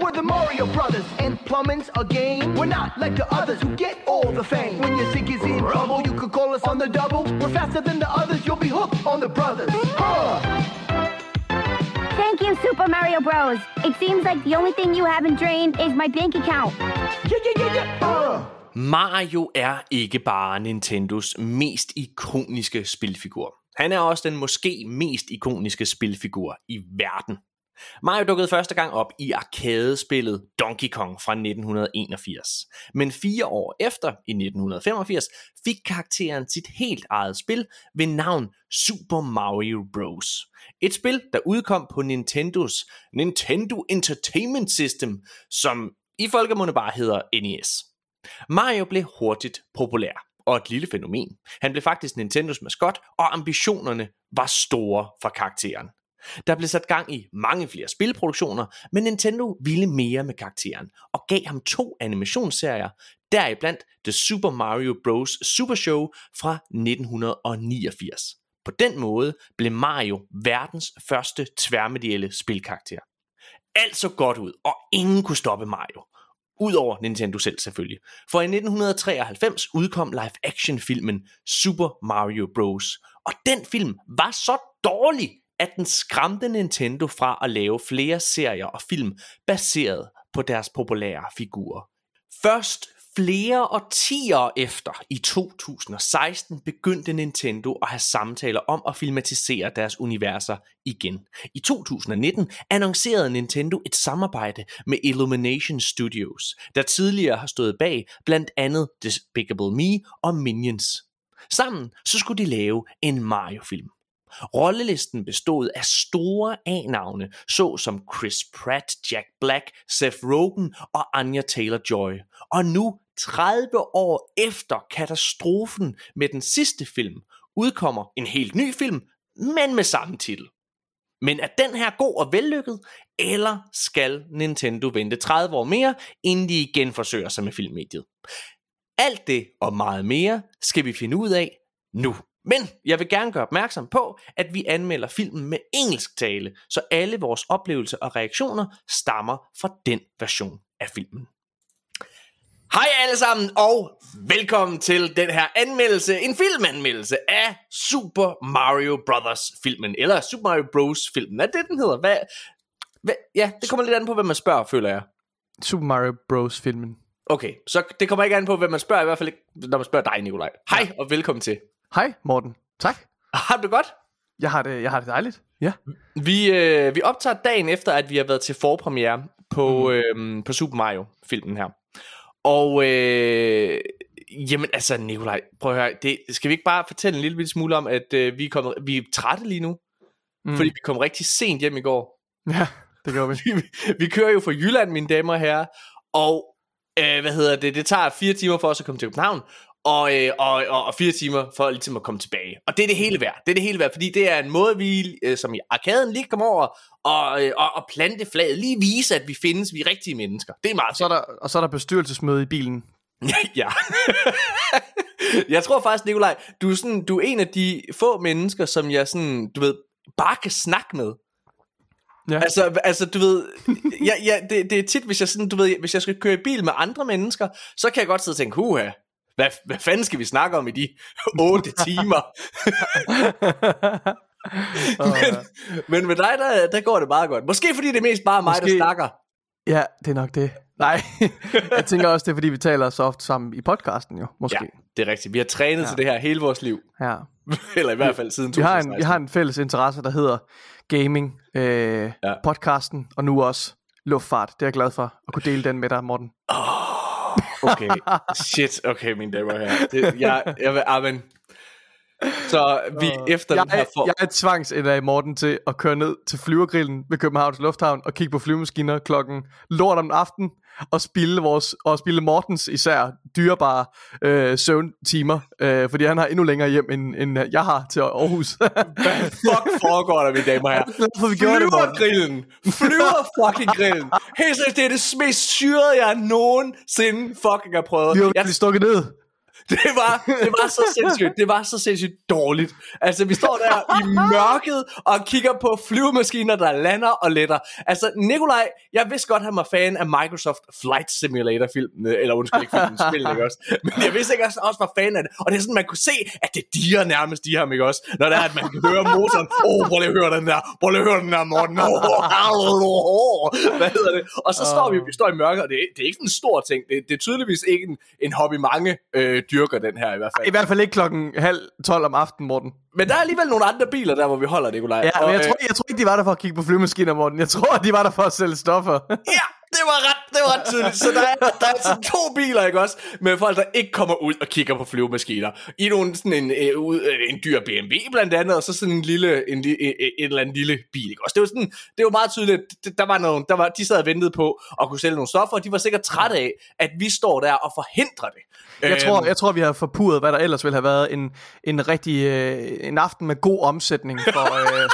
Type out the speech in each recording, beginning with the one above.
We're the Mario Brothers, and plumbing's a game. We're not like the others who get all the fame. When your sink is in trouble, you could call us on the double. We're faster than the others, you'll be hooked on the brothers. Huh. Thank you, Super Mario Bros. It seems like the only thing you haven't drained is my bank account. Yeah, yeah, yeah, yeah. Uh. Mario er ikke bare Nintendos mest ikoniske spilfigur. Han er også den måske mest ikoniske spilfigur i verden. Mario dukkede første gang op i arkadespillet Donkey Kong fra 1981. Men fire år efter, i 1985, fik karakteren sit helt eget spil ved navn Super Mario Bros. Et spil, der udkom på Nintendos Nintendo Entertainment System, som i folkemunde bare hedder NES. Mario blev hurtigt populær og et lille fænomen. Han blev faktisk Nintendos maskot, og ambitionerne var store for karakteren. Der blev sat gang i mange flere spilproduktioner, men Nintendo ville mere med karakteren og gav ham to animationsserier, deriblandt The Super Mario Bros. Super Show fra 1989. På den måde blev Mario verdens første tværmedielle spilkarakter. Alt så godt ud, og ingen kunne stoppe Mario. Udover Nintendo selv selvfølgelig. For i 1993 udkom live-action-filmen Super Mario Bros. Og den film var så dårlig, at den skræmte Nintendo fra at lave flere serier og film baseret på deres populære figurer. Først flere årtier efter, i 2016, begyndte Nintendo at have samtaler om at filmatisere deres universer igen. I 2019 annoncerede Nintendo et samarbejde med Illumination Studios, der tidligere har stået bag blandt andet Despicable Me og Minions. Sammen så skulle de lave en Mario-film. Rollelisten bestod af store A-navne, såsom Chris Pratt, Jack Black, Seth Rogen og Anya Taylor-Joy. Og nu, 30 år efter katastrofen med den sidste film, udkommer en helt ny film, men med samme titel. Men er den her god og vellykket, eller skal Nintendo vente 30 år mere, inden de igen forsøger sig med filmmediet? Alt det og meget mere skal vi finde ud af nu. Men jeg vil gerne gøre opmærksom på, at vi anmelder filmen med engelsk tale, så alle vores oplevelser og reaktioner stammer fra den version af filmen. Hej alle sammen, og velkommen til den her anmeldelse, en filmanmeldelse af Super Mario Brothers filmen, eller Super Mario Bros filmen. Er det, den hedder? Hvad, hvad, ja, det kommer lidt an på, hvad man spørger, føler jeg. Super Mario Bros. filmen. Okay, så det kommer ikke an på, hvad man spørger, i hvert fald ikke, når man spørger dig, Nikolaj. Hej, og velkommen til. Hej Morten. Tak. Har du godt? Jeg har det, jeg har det dejligt. Ja. Vi, øh, vi optager dagen efter, at vi har været til forpremiere på, mm. øh, på Super Mario-filmen her. Og øh, jamen altså, Nikolaj, prøv at høre, det, skal vi ikke bare fortælle en lille smule om, at øh, vi, er kommet, vi er trætte lige nu? Mm. Fordi vi kom rigtig sent hjem i går. Ja, det gør vi. vi, vi kører jo fra Jylland, mine damer og herrer, og øh, hvad hedder det, det tager fire timer for os at komme til København, og, øh, og, og, og fire timer for ligesom at komme tilbage. Og det er det hele værd. Det er det hele værd, fordi det er en måde, vi øh, som i arkaden lige kommer over og, øh, og, og plante flaget. Lige vise, at vi findes, vi er rigtige mennesker. Det er meget Så er der, og så er der bestyrelsesmøde i bilen. ja. jeg tror faktisk, Nikolaj, du er, sådan, du er en af de få mennesker, som jeg sådan, du ved, bare kan snakke med. Ja. Altså, altså du ved, ja, ja, det, det er tit, hvis jeg, sådan, du ved, hvis jeg skal køre i bil med andre mennesker, så kan jeg godt sidde og tænke, huha, hvad, hvad fanden skal vi snakke om i de 8 timer? men, men med dig, der, der går det meget godt. Måske fordi det er mest bare mig, Måske- der snakker. Ja, det er nok det. Nej, jeg tænker også, det er fordi, vi taler så ofte sammen i podcasten jo, måske. Ja, det er rigtigt. Vi har trænet ja. til det her hele vores liv. Ja. Eller i hvert fald siden Vi har, en, 2016. vi har en fælles interesse, der hedder gaming, øh, Ja. podcasten, og nu også luftfart. Det er jeg glad for at kunne dele den med dig, Morten. Okay, shit, okay, mine damer og herrer. Det, jeg, jeg vil, ah, amen. Så vi efter jeg, den her for... jeg er tvangsænder i Morten til at køre ned til flyvergrillen ved Københavns Lufthavn og kigge på flyvemaskiner klokken lort om aftenen og spille vores og spille Mortens især dyrebare øh, søvntimer, øh, fordi han har endnu længere hjem end, end jeg har til Aarhus. Hvad fuck foregår der, mine damer herrer? Hvorfor vi gjorde det, Morten? Flyvergrillen. Flyver fucking grillen. Helt seriøst, det er det mest syrede, jeg nogensinde fucking har prøvet. Vi har Jeg, stukket ned. Det var, det var så sindssygt. Det var så sindssygt dårligt. Altså, vi står der i mørket og kigger på flyvemaskiner, der lander og letter. Altså, Nikolaj, jeg vidste godt, at han var fan af Microsoft Flight Simulator filmen, eller undskyld, ikke filmen, spillet, ikke også? Men jeg vidste ikke, at han også var fan af det. Og det er sådan, man kunne se, at det diger nærmest de ham, ikke også? Når det er, at man kan høre motoren. Åh, oh, prøv lige at høre den der. Prøv lige at høre den der, Morten. Oh, hvad hedder det? Og så står vi, vi står i mørket, og det er, det er ikke sådan en stor ting. Det, det er tydeligvis ikke en, en hobby, mange øh, dyrker den her i hvert fald. I hvert fald ikke klokken halv tolv om aftenen, Morten. Men der er alligevel nogle andre biler der, hvor vi holder, Nikolaj. Ja, og, men jeg øh, tror, jeg tror ikke, de var der for at kigge på flyvemaskiner, Morten. Jeg tror, de var der for at sælge stoffer. Ja, det var ret, det var ret tydeligt. Så der er, der er altså to biler, ikke også? Med folk, der ikke kommer ud og kigger på flyvemaskiner. I nogle, sådan en, øh, ud- øh, en dyr BMW blandt andet, og så sådan en lille, en, li- en, en eller anden lille bil, ikke også? Det var sådan, det var meget tydeligt, at der var nogen, der var, de sad og ventede på at kunne sælge nogle stoffer, og de var sikkert trætte af, at vi står der og forhindrer det. Jeg tror, jeg tror, vi har forpurret, hvad der ellers ville have været en, en rigtig øh, en aften med god omsætning for, øh,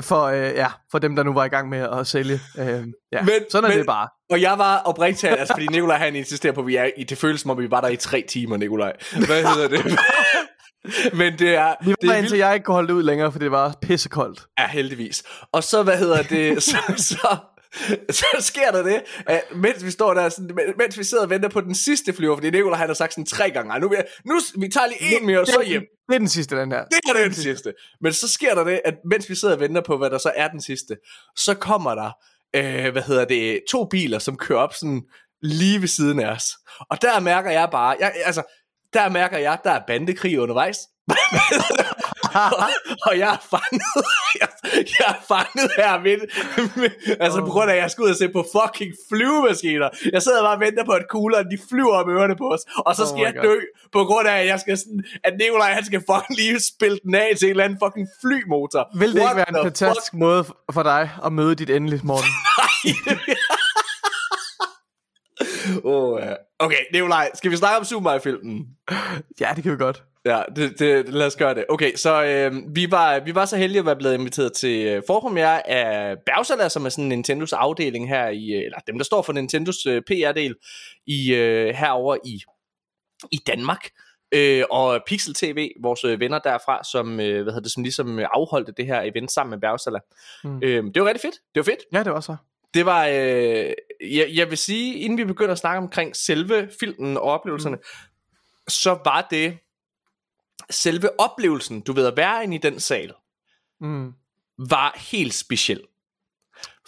for, øh, ja, for dem, der nu var i gang med at sælge. Øh, ja. Men- Sådan er men- det bare. Og jeg var oprigtigt talt, altså fordi Nikolaj han insisterer på, at vi er i, det føles som om vi var der i tre timer, Nikolaj. Hvad hedder det? Men det er, Vi det var er indtil jeg ikke kunne holde det ud længere, for det var pissekoldt. Ja, heldigvis. Og så, hvad hedder det, så, så, så sker der det, at mens vi står der, sådan, mens vi sidder og venter på den sidste flyver, fordi Nicolai han har sagt sådan tre gange, "Ej, nu, jeg, nu vi tager lige en mere, og så hjem. Det er den sidste, den her. Det er den sidste. Men så sker der det, at mens vi sidder og venter på, hvad der så er den sidste, så kommer der, øh, hvad hedder det, to biler, som kører op sådan lige ved siden af os. Og der mærker jeg bare, jeg, altså, der mærker jeg, der er bandekrig undervejs. og, og jeg er fanget, jeg, jeg er fanget her midt, altså på grund af, at jeg skal ud og se på fucking flyvemaskiner. Jeg sidder bare og venter på, at kuglerne de flyver om ørerne på os, og så Oh skal my jeg God. dø, på grund af, at jeg skal sådan, at Nikolaj han skal fucking lige spille den af til en eller anden fucking flymotor. Vil det What ikke være en fantastisk måde for dig at møde dit endelige morgen? fuck? Oh, ja. Okay, Nikolaj, skal vi snakke om Super Mario-filmen? ja, det kan vi godt. Ja, det, det, lad os gøre det. Okay, så øh, vi, var, vi var så heldige at være blevet inviteret til øh, forpremiere af Bergsala, som er sådan Nintendos afdeling her i, øh, eller dem der står for Nintendos øh, PR-del i øh, herover i i Danmark. Øh, og Pixel TV, vores venner derfra, som, øh, hvad hedder det, som ligesom afholdte det her event sammen med Bergsala. Mm. Øh, det var rigtig fedt. Det var fedt. Ja, det var så. Det var, øh, jeg, jeg vil sige, inden vi begynder at snakke omkring selve filmen og oplevelserne, mm. så var det selve oplevelsen, du ved, at være inde i den sal, Mm. var helt speciel.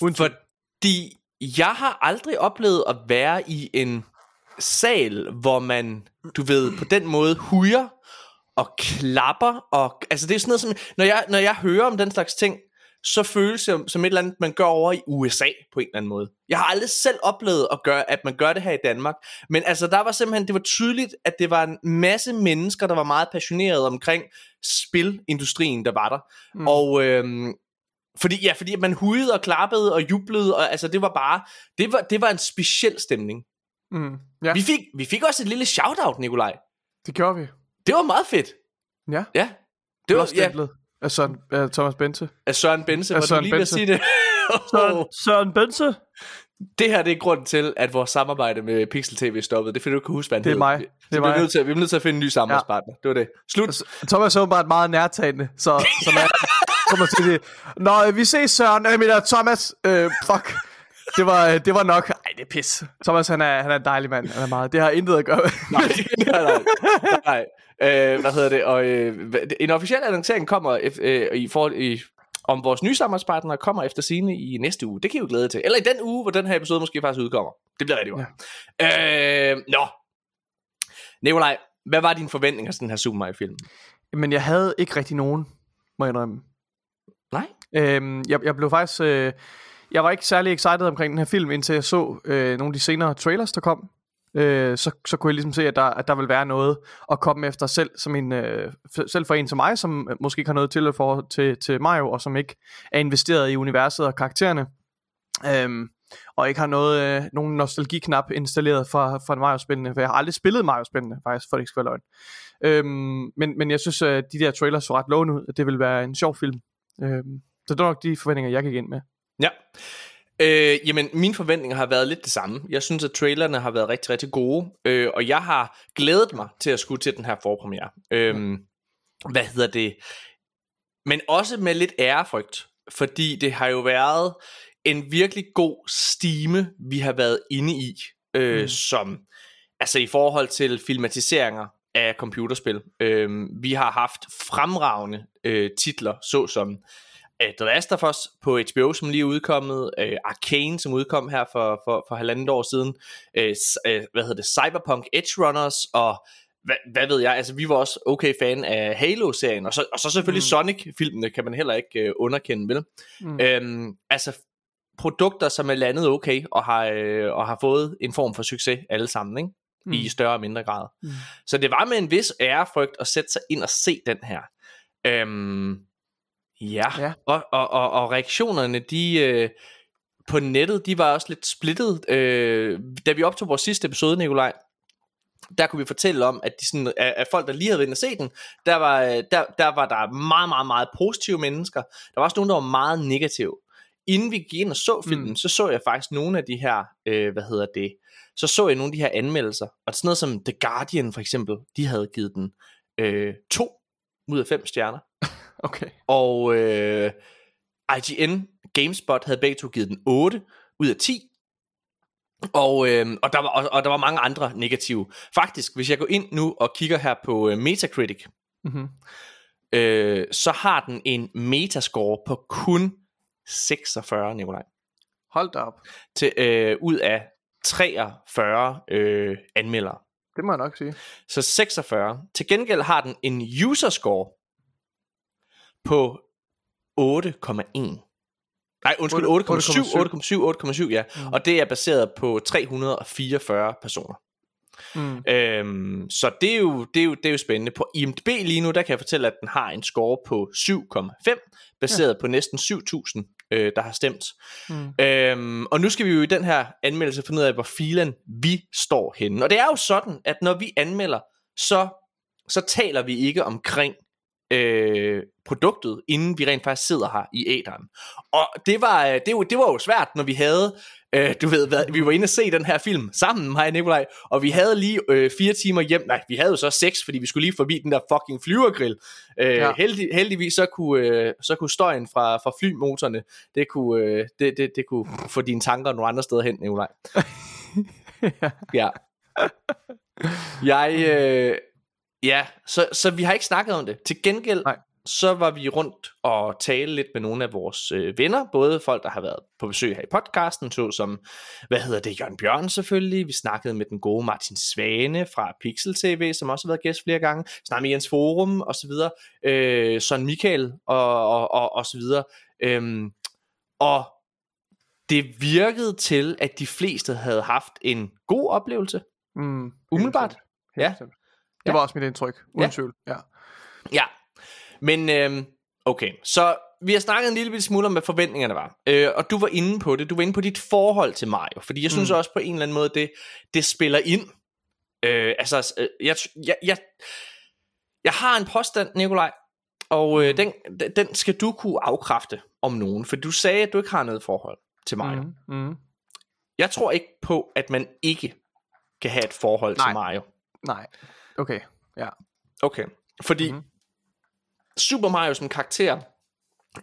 Uden. Fordi jeg har aldrig oplevet at være i en sal, hvor man, du ved, på den måde hujer og klapper. Og, altså det er sådan noget, som, når jeg, når jeg hører om den slags ting, så føles det som, som et eller andet, man gør over i USA på en eller anden måde. Jeg har aldrig selv oplevet at, gøre, at man gør det her i Danmark. Men altså, der var simpelthen, det var tydeligt, at det var en masse mennesker, der var meget passionerede omkring spilindustrien, der var der. Mm. Og øhm, fordi, ja, fordi man hudede og klappede og jublede, og altså det var bare, det var, det var en speciel stemning. Mm. Ja, Vi fik, vi fik også et lille shout-out, Nikolaj. det gjorde vi. Det var meget fedt. Ja, Ja. Det var, ja. Af Søren, af Thomas Bente. af Søren Bense, Af var Søren du lige ved at Bense. sige det? Søren Bense? det her det er grunden til, at vores samarbejde med Pixel TV er stoppet. Det er fordi, du ikke kan huske, hvad han Det er hed. mig. Det er vi, bliver mig. nødt til, vi er nødt til at finde en ny samarbejdspartner. Det var det. Slut. Altså, Thomas er åbenbart meget nærtagende, så, så man kommer til det. Nå, øh, vi ses Søren. Jeg mener, Thomas, øh, fuck. Det var, øh, det var nok. Ej, det er pis. Thomas, han er, han er en dejlig mand. Han er meget. Det har intet at gøre med. nej, nej, nej. nej. Øh, hvad hedder det? Og, øh, en officiel annoncering kommer øh, i forhold i, om vores nye samarbejdspartner kommer efter sine i næste uge. Det kan I jo glæde til. Eller i den uge, hvor den her episode måske faktisk udkommer. Det bliver rigtig godt. Ja. Øh, nå. Nikolaj, hvad var dine forventninger til den her Super Mario-film? Men jeg havde ikke rigtig nogen, må jeg indrømme. Nej? Øhm, jeg, jeg blev faktisk... Øh, jeg var ikke særlig excited omkring den her film, indtil jeg så øh, nogle af de senere trailers, der kom. Øh, så, så kunne jeg ligesom se, at der, at der vil være noget at komme efter selv, som en, øh, selv for en som mig, som øh, måske ikke har noget til for til, til Mario, og som ikke er investeret i universet og karaktererne. Øhm, og ikke har noget, øh, nogen nostalgiknap installeret fra, fra Mario-spillene, for jeg har aldrig spillet Mario-spillene, faktisk, for det ikke skal være løgn. Øhm, men, men jeg synes, at de der trailers så ret lovende ud, at det vil være en sjov film. Øhm, så det var nok de forventninger, jeg gik ind med. Ja. Øh, jamen, mine forventninger har været lidt det samme. Jeg synes, at trailerne har været rigtig, rigtig gode, øh, og jeg har glædet mig til at skulle til den her forpremiere. Øh, hvad hedder det? Men også med lidt ærefrygt, fordi det har jo været en virkelig god stime, vi har været inde i, øh, mm. som altså i forhold til filmatiseringer af computerspil. Øh, vi har haft fremragende øh, titler, såsom uh, The Last of Us på HBO, som lige er udkommet, uh, Arcane, som udkom her for, for, for halvandet år siden, uh, uh, hvad hedder det, Cyberpunk Edge Runners, og hvad, hvad ved jeg, altså vi var også okay fan af Halo-serien, og så, og så selvfølgelig mm. Sonic-filmene kan man heller ikke uh, underkende, vel? Mm. Øhm, altså produkter, som er landet okay, og har, øh, og har fået en form for succes alle sammen, ikke? Mm. i større og mindre grad. Mm. Så det var med en vis ærefrygt at sætte sig ind og se den her. Øhm, ja, ja. Og, og, og, og reaktionerne, de... Øh, på nettet, de var også lidt splittet. Øh, da vi optog vores sidste episode, Nikolaj, der kunne vi fortælle om, at de sådan, at folk, der lige havde været se den, der var, der, der var der meget, meget, meget positive mennesker. Der var også nogen, der var meget negative. Inden vi gik ind og så filmen, mm. så så jeg faktisk nogle af de her, øh, hvad hedder det, så så jeg nogle af de her anmeldelser, og sådan noget som The Guardian for eksempel, de havde givet den øh, to ud af fem stjerner. Okay. Og øh, IGN GameSpot havde begge to givet den 8 ud af 10. Og, øh, og, der var, og, og der var mange andre negative. Faktisk, hvis jeg går ind nu og kigger her på øh, Metacritic, mm-hmm. øh, så har den en metascore på kun 46, Nikolaj. Hold da op. Til, øh, ud af 43 øh, anmeldere. Det må jeg nok sige. Så 46. Til gengæld har den en user score på 8,1. Nej, undskyld, 8,7, 8,7, 8,7, ja. Mm. Og det er baseret på 344 personer. Mm. Øhm, så det er, jo, det, er jo, det er jo spændende. På IMDb lige nu, der kan jeg fortælle, at den har en score på 7,5, baseret ja. på næsten 7.000, øh, der har stemt. Mm. Øhm, og nu skal vi jo i den her anmeldelse finde ud af, hvor filen vi står henne. Og det er jo sådan, at når vi anmelder, så, så taler vi ikke omkring øh, produktet, inden vi rent faktisk sidder her i æderen. Og det var, øh, det, var, det var jo svært, når vi havde, øh, du ved hvad, vi var inde og se den her film sammen, mig og Nikolaj, og vi havde lige øh, fire timer hjem, nej, vi havde jo så seks, fordi vi skulle lige forbi den der fucking flyvergrill. Øh, ja. heldig, heldigvis så kunne, øh, så kunne støjen fra, fra flymotorerne, det kunne, øh, det, det, det kunne få dine tanker nogle andre steder hen, Nikolaj. ja. ja. Jeg, øh, Ja, så, så vi har ikke snakket om det. Til gengæld, Nej. så var vi rundt og tale lidt med nogle af vores øh, venner, både folk, der har været på besøg her i podcasten, så som, hvad hedder det, Jørgen Bjørn selvfølgelig, vi snakkede med den gode Martin Svane fra Pixel TV, som også har været gæst flere gange, snakkede med Jens Forum og så videre, øh, Søren Michael og, og, og, og så videre, øhm, og det virkede til, at de fleste havde haft en god oplevelse, mm, umiddelbart. Ja. Det ja. var også mit indtryk, uden ja. tvivl. Ja. ja, men øhm, okay, så vi har snakket en lille smule om, hvad forventningerne var. Øh, og du var inde på det. Du var inde på dit forhold til Mario. Fordi jeg synes mm. også på en eller anden måde, det, det spiller ind. Øh, altså, øh, jeg, jeg, jeg, jeg har en påstand, Nikolaj. Og øh, mm. den, den skal du kunne afkræfte om nogen. For du sagde, at du ikke har noget forhold til Mario. Mm. Mm. Jeg tror ikke på, at man ikke kan have et forhold Nej. til Mario. Nej. Okay, ja. Okay, fordi mm-hmm. Super Mario som karakter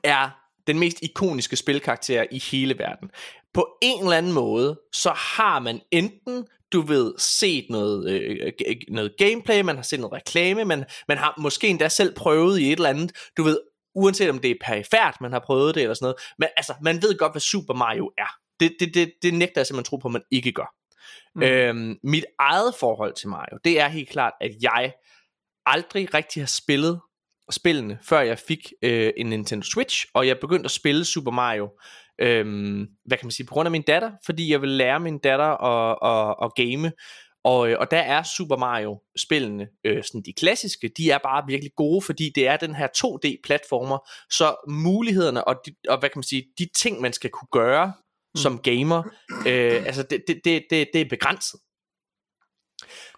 er den mest ikoniske spilkarakter i hele verden. På en eller anden måde, så har man enten du ved, set noget, øh, noget gameplay, man har set noget reklame, man, man har måske endda selv prøvet i et eller andet, du ved, uanset om det er perifært, man har prøvet det eller sådan noget, men altså, man ved godt, hvad Super Mario er. Det, det, det, det nægter jeg simpelthen tro på, at man ikke gør. Mm. Øhm, mit eget forhold til Mario, det er helt klart, at jeg aldrig rigtig har spillet spillene, før jeg fik øh, en Nintendo Switch, og jeg begyndte at spille Super Mario, øhm, hvad kan man sige, på grund af min datter, fordi jeg vil lære min datter at, at, at game, og, øh, og der er Super Mario spillene, øh, sådan de klassiske, de er bare virkelig gode, fordi det er den her 2D platformer, så mulighederne og, de, og hvad kan man sige, de ting man skal kunne gøre. Mm. som gamer. Øh, altså det, det, det, det, det er begrænset.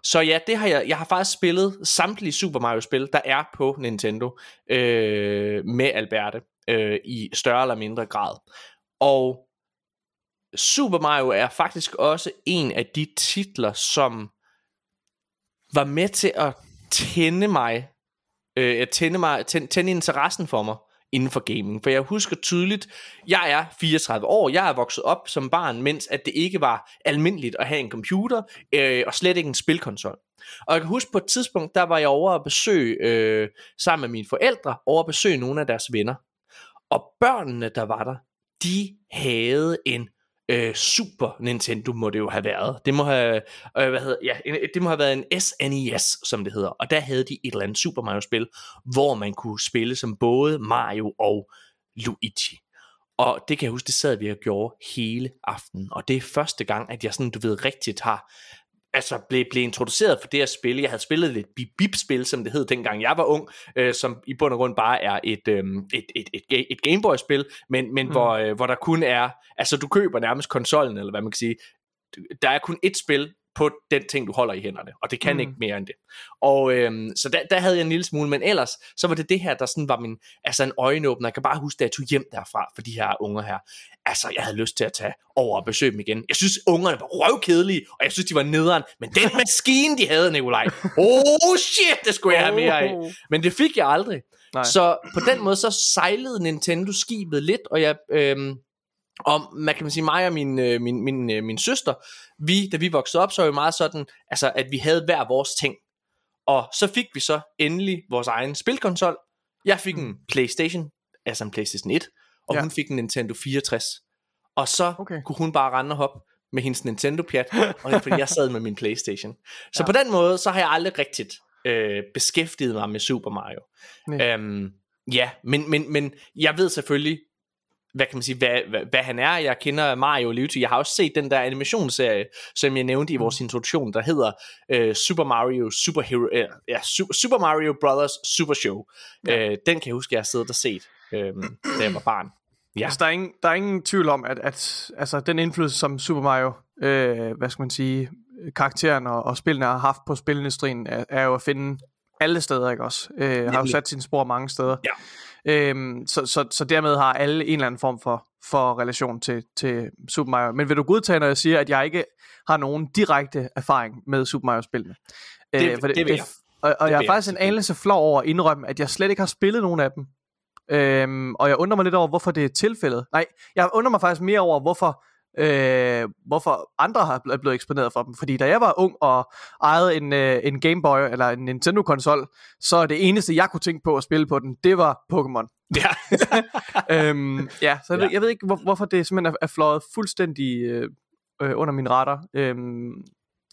Så ja, det har jeg, jeg har faktisk spillet samtlige Super Mario spil, der er på Nintendo øh, med Alberte øh, i større eller mindre grad. Og Super Mario er faktisk også en af de titler, som var med til at tænde mig, øh, at tænde, mig, tænde, tænde interessen for mig inden for gaming. For jeg husker tydeligt, jeg er 34 år, jeg er vokset op som barn, mens at det ikke var almindeligt at have en computer, øh, og slet ikke en spilkonsol. Og jeg kan huske på et tidspunkt, der var jeg over at besøge, øh, sammen med mine forældre, over at besøge nogle af deres venner. Og børnene, der var der, de havde en øh, Super Nintendo må det jo have været. Det må have, øh, hvad hedder, ja, det må have været en SNES, som det hedder. Og der havde de et eller andet Super Mario-spil, hvor man kunne spille som både Mario og Luigi. Og det kan jeg huske, det sad vi og gjorde hele aftenen. Og det er første gang, at jeg sådan, du ved, rigtigt har altså blev, blev introduceret for det at spille. Jeg havde spillet lidt bip-bip-spil, som det hed dengang jeg var ung, øh, som i bund og grund bare er et, øh, et, et, et, et Gameboy-spil, men, men mm. hvor, øh, hvor der kun er, altså du køber nærmest konsollen, eller hvad man kan sige, der er kun et spil, på den ting, du holder i hænderne, og det kan mm. ikke mere end det. Og øhm, så der, der havde jeg en lille smule, men ellers, så var det det her, der sådan var min, altså en øjenåbner. Jeg kan bare huske, da jeg tog hjem derfra for de her unger her. Altså, jeg havde lyst til at tage over og besøge dem igen. Jeg synes, ungerne var røvkedelige, og jeg synes, de var nederen. Men den maskine, de havde, Nikolaj. Oh shit, det skulle jeg have mere af. Men det fik jeg aldrig. Nej. Så på den måde, så sejlede Nintendo skibet lidt, og jeg... Øhm, og man kan man sige, mig og min, øh, min, min, min, min søster, vi, da vi voksede op, så var vi meget sådan, altså, at vi havde hver vores ting. Og så fik vi så endelig vores egen spilkonsol. Jeg fik en Playstation, altså en Playstation 1, og ja. hun fik en Nintendo 64. Og så okay. kunne hun bare rende og hoppe med hendes Nintendo-pjat, og fordi jeg sad med min Playstation. Så ja. på den måde, så har jeg aldrig rigtigt øh, beskæftiget mig med Super Mario. Øhm, ja, men, men, men jeg ved selvfølgelig, hvad kan man sige, hvad, hvad, hvad han er. Jeg kender Mario Luigi. Jeg har også set den der animationsserie, som jeg nævnte i vores mm. introduktion, der hedder uh, Super Mario Super Hero, uh, ja, Super, Super Mario Brothers Super Show. Ja. Uh, den kan jeg huske, jeg har siddet og set, uh, da jeg var barn. Ja. Altså, der, er ingen, der er ingen tvivl om, at, at altså, den indflydelse, som Super Mario, uh, hvad skal man sige, karakteren og, og spillene har haft på spilindustrien, er, er jo at finde alle steder, ikke også? Uh, har jo sat sine spor mange steder. Ja. Øhm, så, så, så dermed har alle en eller anden form for, for relation til, til Super Mario. Men vil du godtage, når jeg siger, at jeg ikke har nogen direkte erfaring med Super Mario-spillene? Det, øh, for det, det vil jeg. Og, og jeg er faktisk en anelse flov over at indrømme, at jeg slet ikke har spillet nogen af dem. Øhm, og jeg undrer mig lidt over, hvorfor det er tilfældet. Nej, jeg undrer mig faktisk mere over, hvorfor øh, hvorfor andre har er blevet eksponeret for dem. Fordi da jeg var ung og ejede en, øh, en Game Boy eller en Nintendo-konsol, så det eneste, jeg kunne tænke på at spille på den, det var Pokémon. Ja. øhm, ja, så jeg, ja. Ved, jeg ved ikke, hvor, hvorfor det simpelthen er, er fløjet fuldstændig øh, øh, under min radar. Øhm,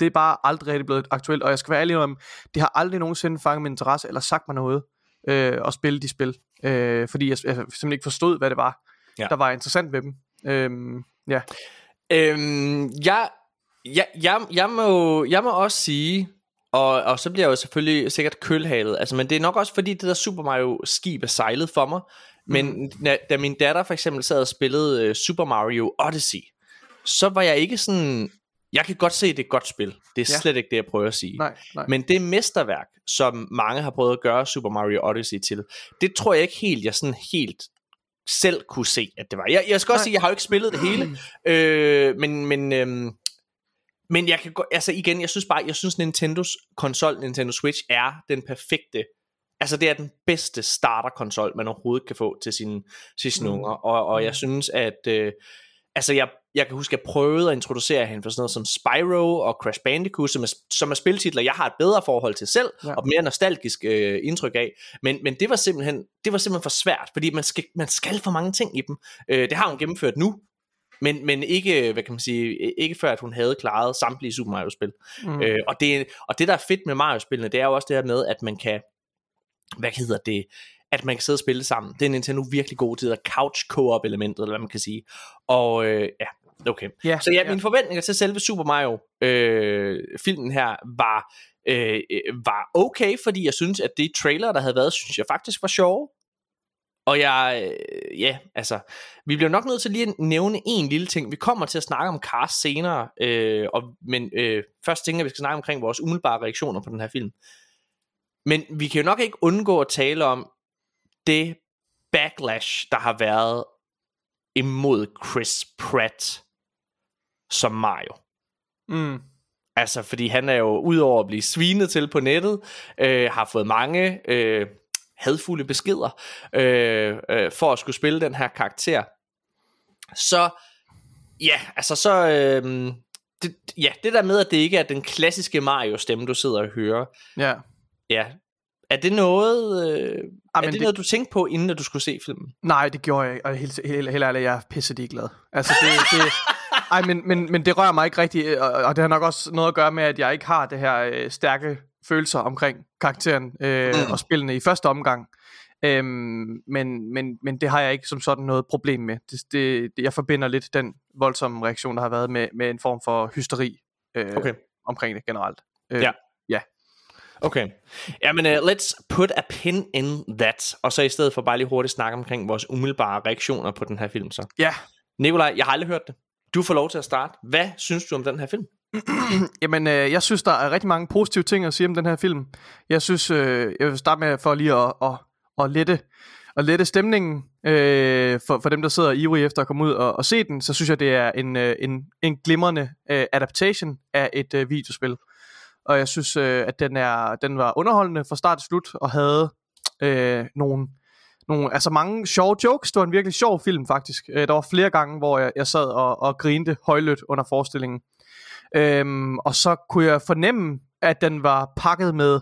det er bare aldrig rigtig blevet aktuelt, og jeg skal være ærlig om, det har aldrig nogensinde fanget min interesse, eller sagt mig noget, øh, at spille de spil. Øh, fordi jeg, jeg simpelthen ikke forstod, hvad det var, ja. der var interessant ved dem. Øhm, Ja. Øhm, jeg, jeg, jeg, jeg, må, jeg må også sige, og, og så bliver jeg jo selvfølgelig sikkert kølhalet, altså, men det er nok også fordi det der Super Mario skib er sejlet for mig, men mm. da min datter for eksempel sad og spillede uh, Super Mario Odyssey, så var jeg ikke sådan, jeg kan godt se, at det er et godt spil. Det er ja. slet ikke det, jeg prøver at sige. Nej, nej. Men det mesterværk, som mange har prøvet at gøre Super Mario Odyssey til, det tror jeg ikke helt, jeg sådan helt selv kunne se, at det var. Jeg, jeg skal også Nej. sige, jeg har jo ikke spillet det hele, øh, men, men, øh, men jeg kan gå, altså igen, jeg synes bare, jeg synes Nintendos konsol, Nintendo Switch, er den perfekte, altså det er den bedste starterkonsol, man overhovedet kan få til sine, til sine mm. unger, og, og jeg mm. synes, at, øh, altså jeg, jeg kan huske, at jeg prøvede at introducere hende for sådan noget som Spyro og Crash Bandicoot, som er, som er spiltitler, jeg har et bedre forhold til selv, ja. og mere nostalgisk øh, indtryk af. Men, men det var simpelthen det var simpelthen for svært, fordi man skal, man skal for mange ting i dem. Øh, det har hun gennemført nu, men, men ikke, hvad kan man sige, ikke før at hun havde klaret samtlige Super Mario spil. Mm. Øh, og, det, og det der er fedt med Mario spillene, det er jo også det her med, at man kan, hvad hedder det, at man kan sidde og spille sammen. Det er Nintendo virkelig god til, at couch co-op elementet, eller hvad man kan sige. Og øh, ja, okay. Yeah, så ja, yeah. mine forventninger til selve Super Mario øh, filmen her var øh, var okay, fordi jeg synes, at det trailer, der havde været, synes jeg faktisk var sjov. Og jeg, øh, ja, altså, vi bliver nok nødt til lige at nævne en lille ting. Vi kommer til at snakke om Cars senere, øh, og, men øh, først tænker jeg, at vi skal snakke omkring vores umiddelbare reaktioner på den her film. Men vi kan jo nok ikke undgå at tale om det backlash, der har været imod Chris Pratt som Mario. Mm. Altså, fordi han er jo, udover at blive svinet til på nettet, øh, har fået mange øh, hadfulde beskeder øh, øh, for at skulle spille den her karakter. Så, ja, altså så... Øh, det, ja, det der med, at det ikke er den klassiske Mario-stemme, du sidder og hører. Ja. Ja. Er det noget, øh, er men det, det- noget, du tænkte på, inden at du skulle se filmen? Nej, det gjorde jeg ikke, og helt, helt, helt ærligt, jeg er pisse glad. Altså, det, det, ej, men, men, men det rører mig ikke rigtigt, og, og det har nok også noget at gøre med, at jeg ikke har det her øh, stærke følelser omkring karakteren øh, Mm. og spillene i første omgang. Øhm, men, men, men det har jeg ikke som sådan noget problem med. Det, det, det, jeg forbinder lidt den voldsomme reaktion, der har været med, med en form for hysteri øh, Okay. omkring det generelt. Øh, Ja. Okay. Jamen, uh, let's put a pin in that. Og så i stedet for bare lige hurtigt snakke omkring vores umiddelbare reaktioner på den her film. Så. ja, Nikolaj, jeg har aldrig hørt det. Du får lov til at starte. Hvad synes du om den her film? Jamen, øh, jeg synes, der er rigtig mange positive ting at sige om den her film. Jeg synes, øh, jeg vil starte med for lige at, at, at lette, at lette stemningen øh, for, for dem, der sidder ivrige efter at komme ud og, og se den. Så synes jeg, det er en, øh, en, en glimrende øh, adaptation af et øh, videospil. Og jeg synes, øh, at den, er, den var underholdende fra start til slut, og havde øh, nogle, nogle, altså mange sjove jokes. Det var en virkelig sjov film, faktisk. Øh, der var flere gange, hvor jeg, jeg sad og, og grinte højlydt under forestillingen. Øhm, og så kunne jeg fornemme, at den var pakket med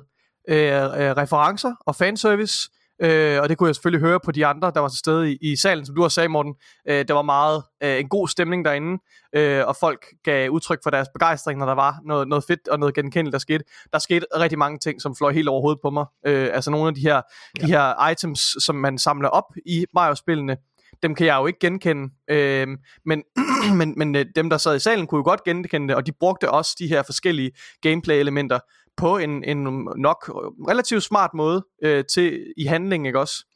øh, øh, referencer og fanservice. Øh, og det kunne jeg selvfølgelig høre på de andre, der var til stede i, i salen, som du har sagt, Morten. Øh, der var meget øh, en god stemning derinde, øh, og folk gav udtryk for deres begejstring, når der var noget, noget fedt og noget genkendeligt, der skete. Der skete rigtig mange ting, som fløj helt over hovedet på mig. Øh, altså nogle af de her, ja. de her items, som man samler op i Mario-spillene, dem kan jeg jo ikke genkende, øh, men, men, men øh, dem, der sad i salen, kunne jo godt genkende det, og de brugte også de her forskellige gameplay-elementer på en, en nok relativt smart måde øh, til i handling, ikke også?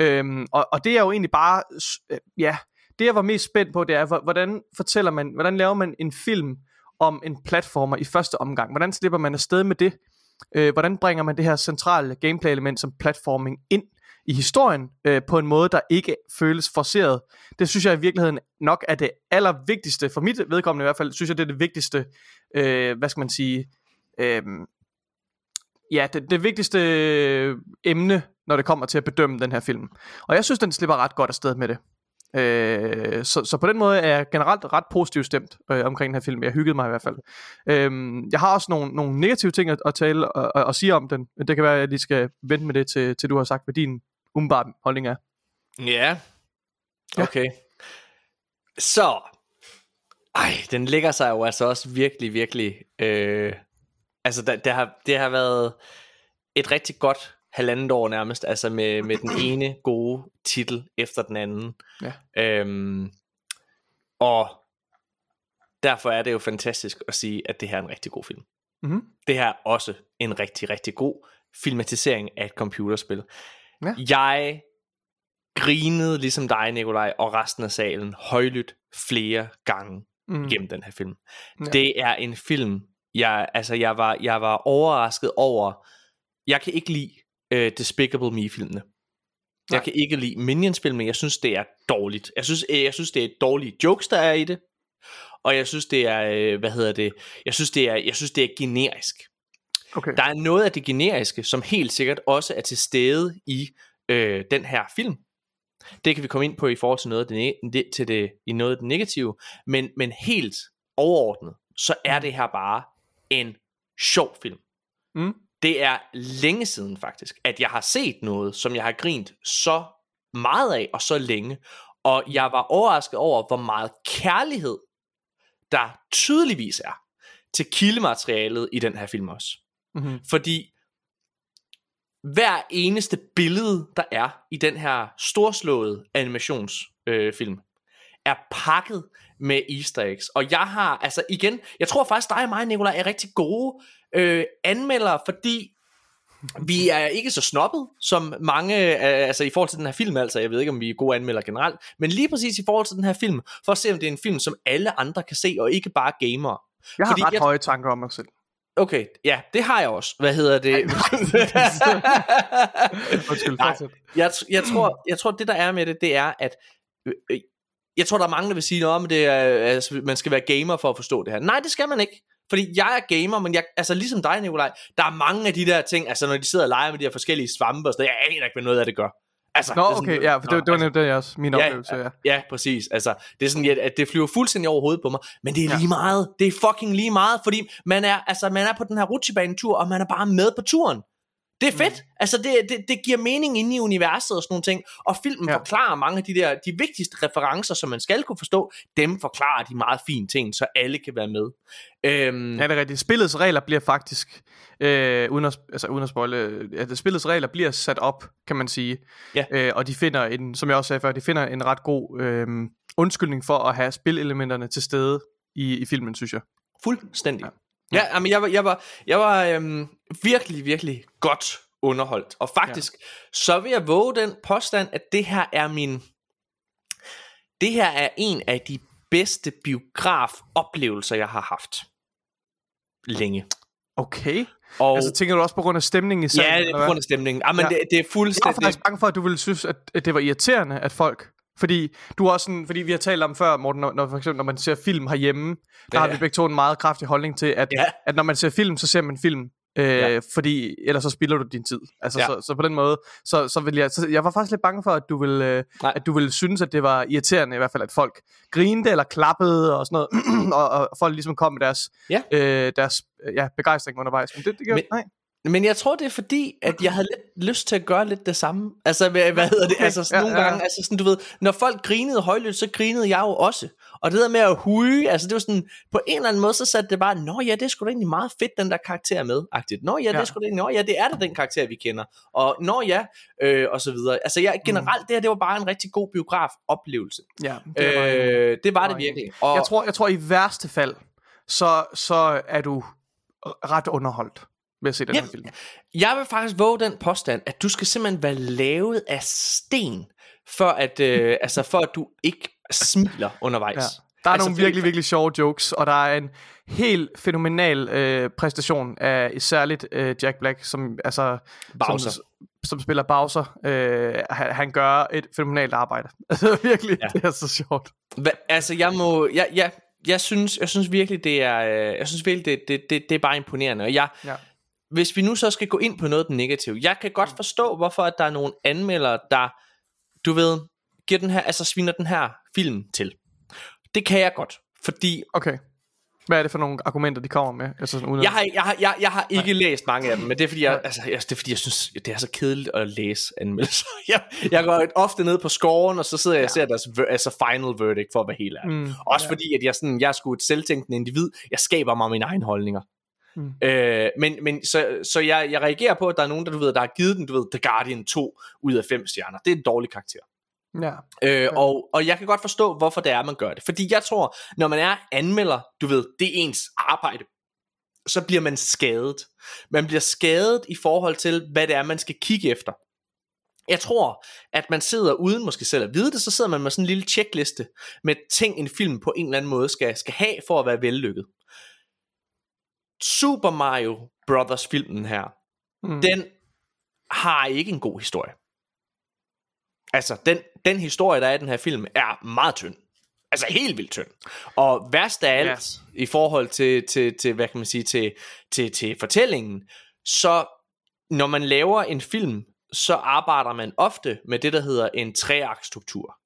Øhm, og, og det er jo egentlig bare, øh, ja, det jeg var mest spændt på, det er, hvordan fortæller man, hvordan laver man en film om en platformer i første omgang? Hvordan slipper man afsted med det? Øh, hvordan bringer man det her centrale gameplay-element som platforming ind i historien øh, på en måde, der ikke føles forceret. Det synes jeg i virkeligheden nok er det allervigtigste, for mit vedkommende i hvert fald, synes jeg det er det vigtigste, øh, hvad skal man sige, øh, ja, det, det vigtigste øh, emne, når det kommer til at bedømme den her film. Og jeg synes, den slipper ret godt afsted med det. Øh, så, så på den måde er jeg generelt ret positivt stemt øh, omkring den her film. Jeg hyggede mig i hvert fald. Øh, jeg har også nogle, nogle negative ting at, at tale og, og, og sige om den. Men Det kan være, at jeg lige skal vente med det, til, til du har sagt, hvad din umiddelbare holdning er. Ja. Okay. Så. Ej, den ligger sig jo altså også virkelig, virkelig... Øh, altså, der, det, har, det har været et rigtig godt halvandet år nærmest, altså med, med den ene gode titel efter den anden. Ja. Øhm, og derfor er det jo fantastisk at sige, at det her er en rigtig god film. Mhm. Det her er også en rigtig, rigtig god filmatisering af et computerspil. Ja. Jeg grinede ligesom dig, Nikolaj, og resten af salen højlydt flere gange Mm. igennem den her film. Ja. Det er en film, jeg, altså jeg var, jeg var overrasket over, jeg kan ikke lide uh, Despicable Me-filmene. Jeg kan ikke lide Minions-filmene, jeg synes, det er dårligt. Jeg synes, øh, jeg synes, det er dårlige jokes, der er i det. Og jeg synes, det er, øh, hvad hedder det, jeg synes, det er, jeg synes, det er generisk. Okay. Der er noget af det generiske, som helt sikkert også er til stede i øh, den her film. Det kan vi komme ind på i forhold til noget af det, det, til det, i noget af det negative. Men, men helt overordnet, så er det her bare en sjov film. Mm. Det er længe siden faktisk, at jeg har set noget, som jeg har grint så meget af og så længe. Og jeg var overrasket over, hvor meget kærlighed, der tydeligvis er til kildematerialet i den her film også. Mm-hmm. Fordi hver eneste billede, der er i den her storslåede animationsfilm, øh, film, er pakket med easter eggs. Og jeg har, altså igen, jeg tror faktisk dig og mig, Nicolaj, er rigtig gode øh, anmeldere, fordi vi er ikke så snobbet som mange, øh, altså i forhold til den her film, altså jeg ved ikke, om vi er gode anmeldere generelt, men lige præcis i forhold til den her film, for at se, om det er en film, som alle andre kan se, og ikke bare gamere. Jeg har Fordi ret jeg- høje tanker om mig selv. Okay, ja, det har jeg også. Hvad hedder det? Undskyld, Nej, jeg, jeg, tror, jeg tror, det der er med det, det er, at øh, øh, jeg tror, der er mange, der vil sige, at det er, altså, man skal være gamer for at forstå det her. Nej, det skal man ikke. Fordi jeg er gamer, men jeg, altså ligesom dig, Nikolaj, der er mange af de der ting, altså når de sidder og leger med de her forskellige svampe og sådan noget, jeg aner ikke, hvad noget af det gør. Altså, Nå, det er sådan- okay, ja, for det, det var altså, nemlig det, også, min oplevelse, ja. Ja, præcis. Altså, det er sådan, at- det flyver fuldstændig over hovedet på mig. Men det er lige meget. Det er fucking lige meget, fordi man er, altså, man er på den her rutsjebanetur, og man er bare med på turen. Det er fedt. Mm. Altså, det, det, det giver mening inde i universet og sådan nogle ting. Og filmen Ja. forklarer mange af de der, de vigtigste referencer, som man skal kunne forstå, dem forklarer de meget fine ting, så alle kan være med. Øhm, Ja, det er rigtigt. Spillets regler bliver faktisk, øh, uden, at, altså, uden at spoile, at spillets regler bliver sat op, kan man sige. Ja. Øh, og de finder, en, som jeg også sagde før, de finder en ret god øh, undskyldning for at have spilelementerne til stede i, i filmen, synes jeg. Fuldstændig. Ja, ja men jeg var, jeg var, jeg var øhm, virkelig, virkelig godt underholdt. Og faktisk, ja. så vil jeg våge den påstand, at det her er min... Det her er en af de bedste biografoplevelser, jeg har haft. Længe. Okay. Og Altså, tænker du også på grund af stemningen i salen? ja, det er på grund af stemningen. Ah, men Ja. det, det er Jeg var fuldstændig... faktisk bange for, at du ville synes, at det var irriterende, at folk... Fordi du også sådan, fordi vi har talt om før, Morten, når, når, for eksempel, når man ser film herhjemme, der Ja. har vi begge to en meget kraftig holdning til, at, Ja. at når man ser film, så ser man film. Øh, Ja. Fordi ellers så spilder du din tid. Altså, Ja. så, så, på den måde, så, så vil jeg, så jeg var faktisk lidt bange for, at du ville, øh, at du ville synes, at det var irriterende i hvert fald, at folk grinede eller klappede og sådan noget, og, og folk ligesom kom med deres, Ja. øh, deres ja, begejstring undervejs. Men det, det gør, Men- nej. Men jeg tror, det er fordi, at jeg havde lidt lyst til at gøre lidt det samme. Altså, hvad, hvad hedder det? Altså, sådan nogle ja. gange, altså sådan, du ved, når folk grinede højlydt, så grinede jeg jo også. Og det der med at huge, altså det var sådan, på en eller anden måde, så satte det bare, nå ja, det er sgu da egentlig meget fedt, den der karakter er med, agtigt. Nå ja, det er sgu da egentlig, nå ja, det er da den karakter, vi kender. Og nå ja, øh, og så videre. Altså, jeg, generelt, det her, det var bare en rigtig god biograf-oplevelse. Ja, det var, Øh, det var det virkelig. Og, Jeg tror, jeg tror i værste fald, så, så er du ret underholdt ved at se den Ja. her film. Jeg vil faktisk våge den påstand, at du skal simpelthen være lavet af sten, for at, øh, altså for at du ikke smiler undervejs. Ja. Der er Altså, nogle virkelig, virkelig sjove jokes, og der er en helt fænomenal øh, præstation af særligt øh, Jack Black, som altså Bowser. som, som spiller Bowser. Øh, han, han gør et fænomenalt arbejde. Altså virkelig, Ja. ja. det er så sjovt. Hva, altså, jeg må... Jeg, jeg, jeg, synes, jeg synes virkelig, det er, øh, jeg synes virkelig, det, det, det, det er bare imponerende. Og jeg, Ja. Hvis vi nu så skal gå ind på noget af den negative, jeg kan godt forstå, hvorfor at der er nogle anmeldere, der, du ved, giver den her, altså sviner den her film til. Det kan jeg godt, fordi Okay. Hvad er det for nogle argumenter, de kommer med? Altså sådan, uden Jeg har, jeg har, jeg, jeg har ikke læst mange af dem, men det er fordi, jeg, altså, jeg, det er fordi, jeg synes, det er så kedeligt at læse anmeldelser. Jeg, jeg går ofte ned på scoren, og så sidder jeg og ser deres altså final verdict, for at være helt ærlig. Mm, Også fordi, at jeg, sådan, jeg er sgu et selvtænkende individ. Jeg skaber mig mine egne holdninger. Mm. Øh, men men så, så jeg, jeg reagerer på, at der er nogen, der, du ved, der har givet den, du ved, The Guardian 2 ud af 5 stjerner. Det er en dårlig karakter. Ja. Øh, og, og jeg kan godt forstå, hvorfor det er, man gør det. Fordi jeg tror, når man er anmelder, du ved, det er ens arbejde, så bliver man skadet. Man bliver skadet i forhold til, hvad det er, man skal kigge efter. Jeg tror, at man sidder uden måske selv at vide det, så sidder man med sådan en lille checkliste med ting, en film på en eller anden måde skal, skal have for at være vellykket. Super Mario Brothers filmen her, Mm. den har ikke en god historie. Altså, den, den historie, der er i den her film, er meget tynd. Altså helt vildt tynd. Og værst af alt, ja. i forhold til, til, til, hvad kan man sige, til, til, til fortællingen, så når man laver en film, så arbejder man ofte med det, der hedder en treaktstruktur.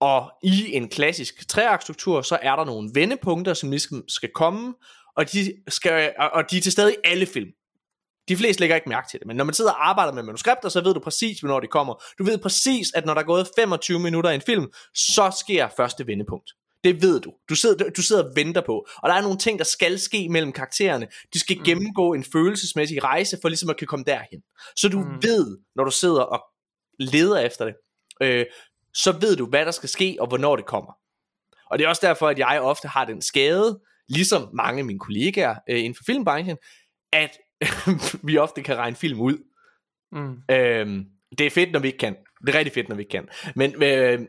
Og i en klassisk treaktstruktur, så er der nogle vendepunkter, som ligesom skal komme, og de, skal, og de er til stede i alle film. De fleste lægger ikke mærke til det, men når man sidder og arbejder med manuskripter, så ved du præcis, hvornår det kommer. Du ved præcis, at når der er gået 25 minutter i en film, så sker første vendepunkt. Det ved du. Du sidder, du sidder og venter på. Og der er nogle ting, der skal ske mellem karaktererne. De skal mm. gennemgå en følelsesmæssig rejse, for ligesom at kan komme derhen. Så du mm. ved, når du sidder og leder efter det, øh, så ved du, hvad der skal ske, og hvornår det kommer. Og det er også derfor, at jeg ofte har den skade, ligesom mange af mine kollegaer øh, inden for filmbranchen, at vi ofte kan regne film ud. Mm. Øhm, det er fedt, når vi ikke kan. Det er rigtig fedt, når vi ikke kan. Men, øh,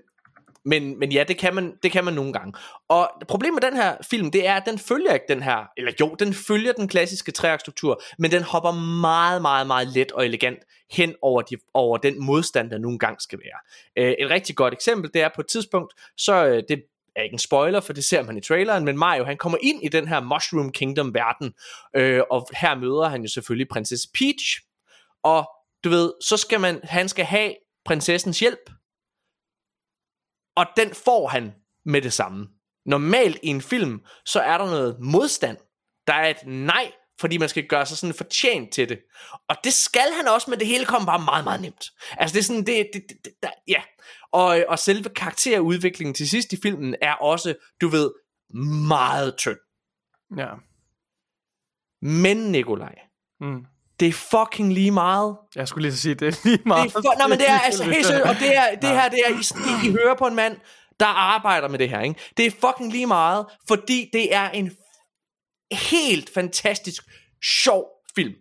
Men, men ja, det kan, man, det kan man nogle gange. Og problemet med den her film, det er, at den følger ikke den her, eller jo, den følger den klassiske træakstruktur, men den hopper meget, meget, meget let og elegant hen over, de, over den modstand, der nogle gange skal være. Øh, et rigtig godt eksempel, det er på et tidspunkt, så øh, det er ikke en spoiler, for det ser man i traileren, men Mario han kommer ind i den her Mushroom Kingdom verden, øh, og her møder han jo selvfølgelig prinsesse Peach, og du ved, så skal man, han skal have prinsessens hjælp, og den får han med det samme. Normalt i en film, så er der noget modstand. Der er et nej, fordi man skal gøre sig sådan fortjent til det. Og det skal han også, men det hele kommer bare meget, meget nemt. Altså det er sådan, det, det, det, det der, ja. Og, og selve karakterudviklingen til sidst i filmen er også, du ved, meget tynd. Ja. Men Nikolaj, Mm. det er fucking lige meget. Jeg skulle lige så sige, det er lige meget. Det er for, nej, men det er altså helt seriøst, og det, er, det her, det er, I, I hører på en mand, der arbejder med det her, ikke? Det er fucking lige meget, fordi det er en helt fantastisk sjov film.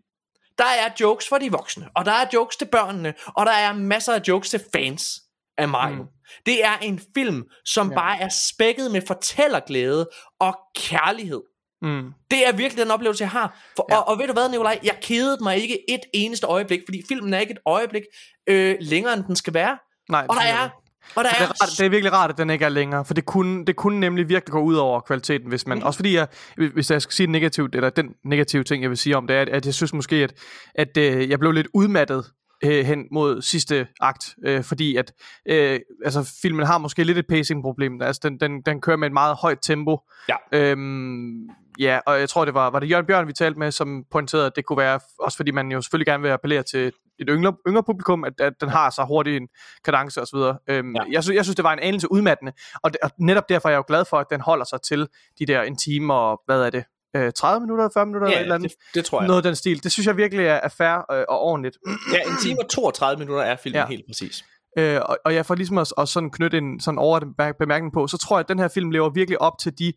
Der er jokes for de voksne, og der er jokes til børnene, og der er masser af jokes til fans af Mario. Mm. Det er en film, som ja. bare er spækket med fortællerglæde og kærlighed. Mm. Det er virkelig den oplevelse, jeg har. For, ja. og, og ved du hvad, Nikolaj? Jeg kedede mig ikke et eneste øjeblik, fordi filmen er ikke et øjeblik øh, længere, end den skal være. Nej, Og der det er... Og der det, er er... rart, det er virkelig rart, at den ikke er længere, for det kunne, det kunne nemlig virkelig gå ud over kvaliteten, hvis man, mm. også fordi jeg, hvis jeg skal sige negativt, eller den negative ting, jeg vil sige om det, er, at, at jeg synes måske, at, at øh, jeg blev lidt udmattet øh, hen mod sidste akt, øh, fordi at øh, altså, filmen har måske lidt et pacing-problem, altså den, den, den kører med et meget højt tempo, Ja. Øhm, ja, og jeg tror, det var, var det Jørgen Bjørn, vi talte med, som pointerede, at det kunne være, også fordi man jo selvfølgelig gerne vil appellere til et yngre, yngre publikum, at, at den har så hurtig en kadence og så videre. Øhm, Ja. jeg, synes, jeg synes, det var en anelse udmattende, og, det, og netop derfor er jeg jo glad for, at den holder sig til de der en time og, hvad er det, øh, 30 minutter, 40 minutter eller et eller Ja, andet. det, det tror jeg. Noget af den stil. Det synes jeg virkelig er, er fair øh, og ordentligt. Ja, en time og 32 minutter er filmen ja. Ja. helt præcis. Øh, og, og jeg får ligesom at, at sådan knytte en sådan over bemærkning på, så tror jeg, at den her film lever virkelig op til de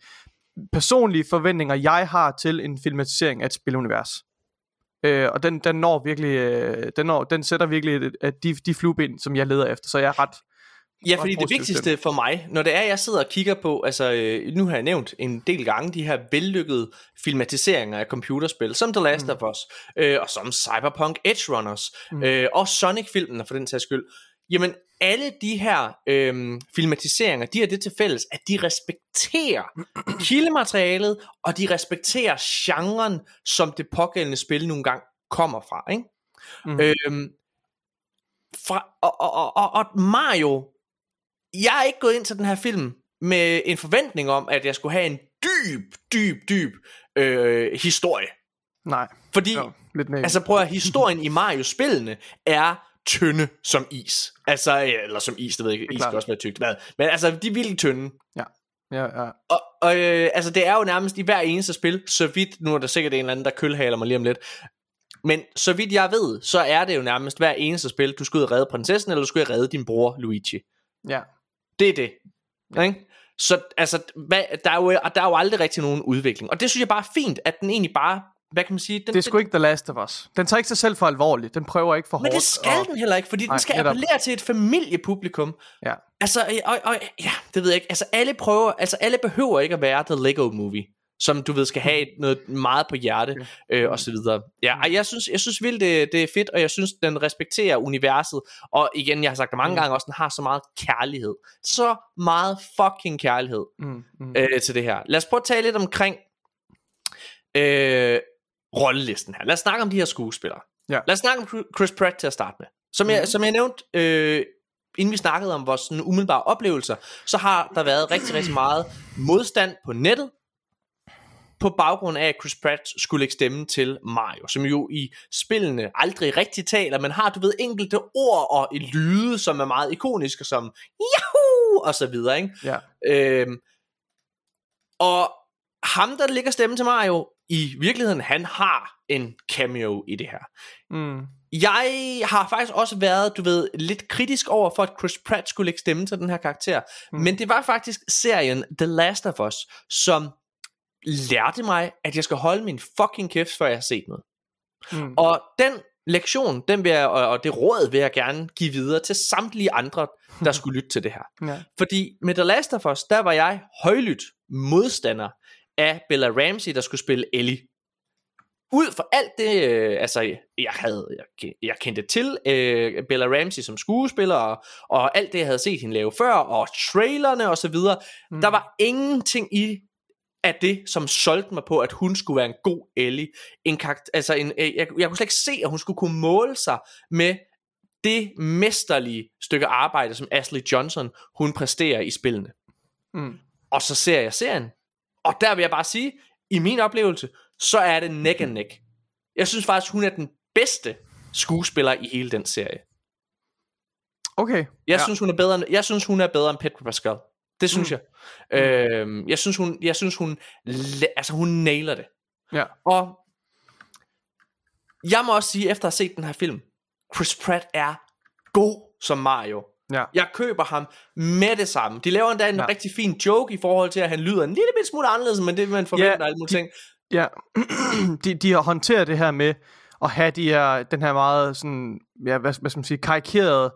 personlige forventninger, jeg har til en filmatisering af et spilunivers. Øh, og den, den når virkelig, øh, den, når, den sætter virkelig et, et, de, de flueben, som jeg leder efter, så jeg er ret... Ja, fordi det vigtigste for mig, når det er, jeg sidder og kigger på, altså øh, nu har jeg nævnt en del gange de her vellykkede filmatiseringer af computerspil, som The Last mm. of Us, øh, og som Cyberpunk Edge Runners, mm. øh, og Sonic-filmene for den sags skyld. Jamen, alle de her øh, filmatiseringer, de har det til fælles, at de respekterer kildematerialet, og de respekterer genren, som det pågældende spil nogle gange kommer fra, ikke? Mhm. Øhm, fra, og, og, og, og Mario, jeg er ikke gået ind til den her film med en forventning om, at jeg skulle have en dyb, dyb, dyb øh, historie. Nej, Fordi, jo, lidt altså prøv at historien i Mario-spillene er tynde som is. Altså, øh, eller som is, det ved jeg ikke, is kan også være tykt. hvad? Men altså, de er virkelig tynde. ja, ja. Og, og øh, altså, det er jo nærmest i hver eneste spil, så vidt, nu er der sikkert en eller anden, der kølhaler mig lige om lidt, men så vidt jeg ved, så er det jo nærmest hver eneste spil, du skal ud og redde prinsessen, eller du skal ud og redde din bror Luigi. ja. Det er det. Ikke? Så altså, hvad, der, er jo, der er jo aldrig rigtig nogen udvikling. Og det synes jeg bare er fint, at den egentlig bare, hvad kan man sige, den, Det er sgu ikke The Last of Us. Den tager ikke sig selv for alvorligt. Den prøver ikke for men hårdt. det skal og- den heller ikke, fordi Nej, den skal netop. appellere til et familiepublikum. Ja. Altså, og, og, ja, det ved jeg ikke. Altså, alle prøver, altså, alle behøver ikke at være The Lego Movie, som du ved skal have noget meget på hjerte, øh, og så videre. Ja, og jeg synes, jeg synes vildt, det, det er fedt, og jeg synes, den respekterer universet, og igen, jeg har sagt det mange Mm. gange også, den har så meget kærlighed. Så meget fucking kærlighed Mm, mm. øh, til det her. Lad os prøve at tale lidt omkring øh, rollelisten her. Lad os snakke om de her skuespillere. Ja. Lad os snakke om Chris Pratt til at starte med. Som jeg, Mhm. som jeg nævnte, øh, inden vi snakkede om vores sådan, umiddelbare oplevelser, så har der været rigtig, rigtig meget modstand på nettet, på baggrund af, at Chris Pratt skulle lægge stemme til Mario, som jo i spillene aldrig rigtig taler, men har, du ved, enkelte ord og et lyde, som er meget ikoniske, som Yahoo! og så videre, ikke? Ja. Øhm, og ham, der lægger stemme til Mario, i virkeligheden, han har en cameo i det her. Mm. Jeg har faktisk også været, du ved, lidt kritisk over for, at Chris Pratt skulle lægge stemme til den her karakter. Mm. Men det var faktisk serien The Last of Us, som lærte mig, at jeg skal holde min fucking kæft, før jeg har set noget. Mm. Og den lektion, den vil jeg, og, det råd vil jeg gerne give videre til samtlige andre, der skulle lytte til det her. Ja. Fordi med The Last of Us, der var jeg højlydt modstander af Bella Ramsey, der skulle spille Ellie. Ud fra alt det, øh, altså jeg havde, jeg, jeg kendte til øh, Bella Ramsey som skuespiller, og, og alt det, jeg havde set hende lave før, og trailerne og så videre, mm. der var ingenting i af det, som solgte mig på, at hun skulle være en god Ellie. En karakter, altså en, øh, jeg, jeg kunne slet ikke se, at hun skulle kunne måle sig med det mesterlige stykke arbejde, som Ashley Johnson, hun præsterer i spillene. Mm. Og så ser jeg serien, og der vil jeg bare sige, i min oplevelse, så er det neck and neck. Jeg synes faktisk, hun er den bedste skuespiller i hele den serie. Okay. Jeg ja. synes, hun er bedre, jeg synes, hun er bedre end Petra Pascal. Det synes Mm. jeg. Øhm, jeg synes, hun, jeg synes, hun, altså, hun nailer det. Ja. Og jeg må også sige, efter at have set den her film, Chris Pratt er god som Mario. Ja. Jeg køber ham med det samme. De laver endda en Ja. rigtig fin joke i forhold til, at han lyder en lille bit smule anderledes, men det man forventer Ja, ja, alle mulige ting. Ja, de, de har håndteret det her med at have de her, den her meget sådan, ja, hvad, hvad skal man sige, karikerede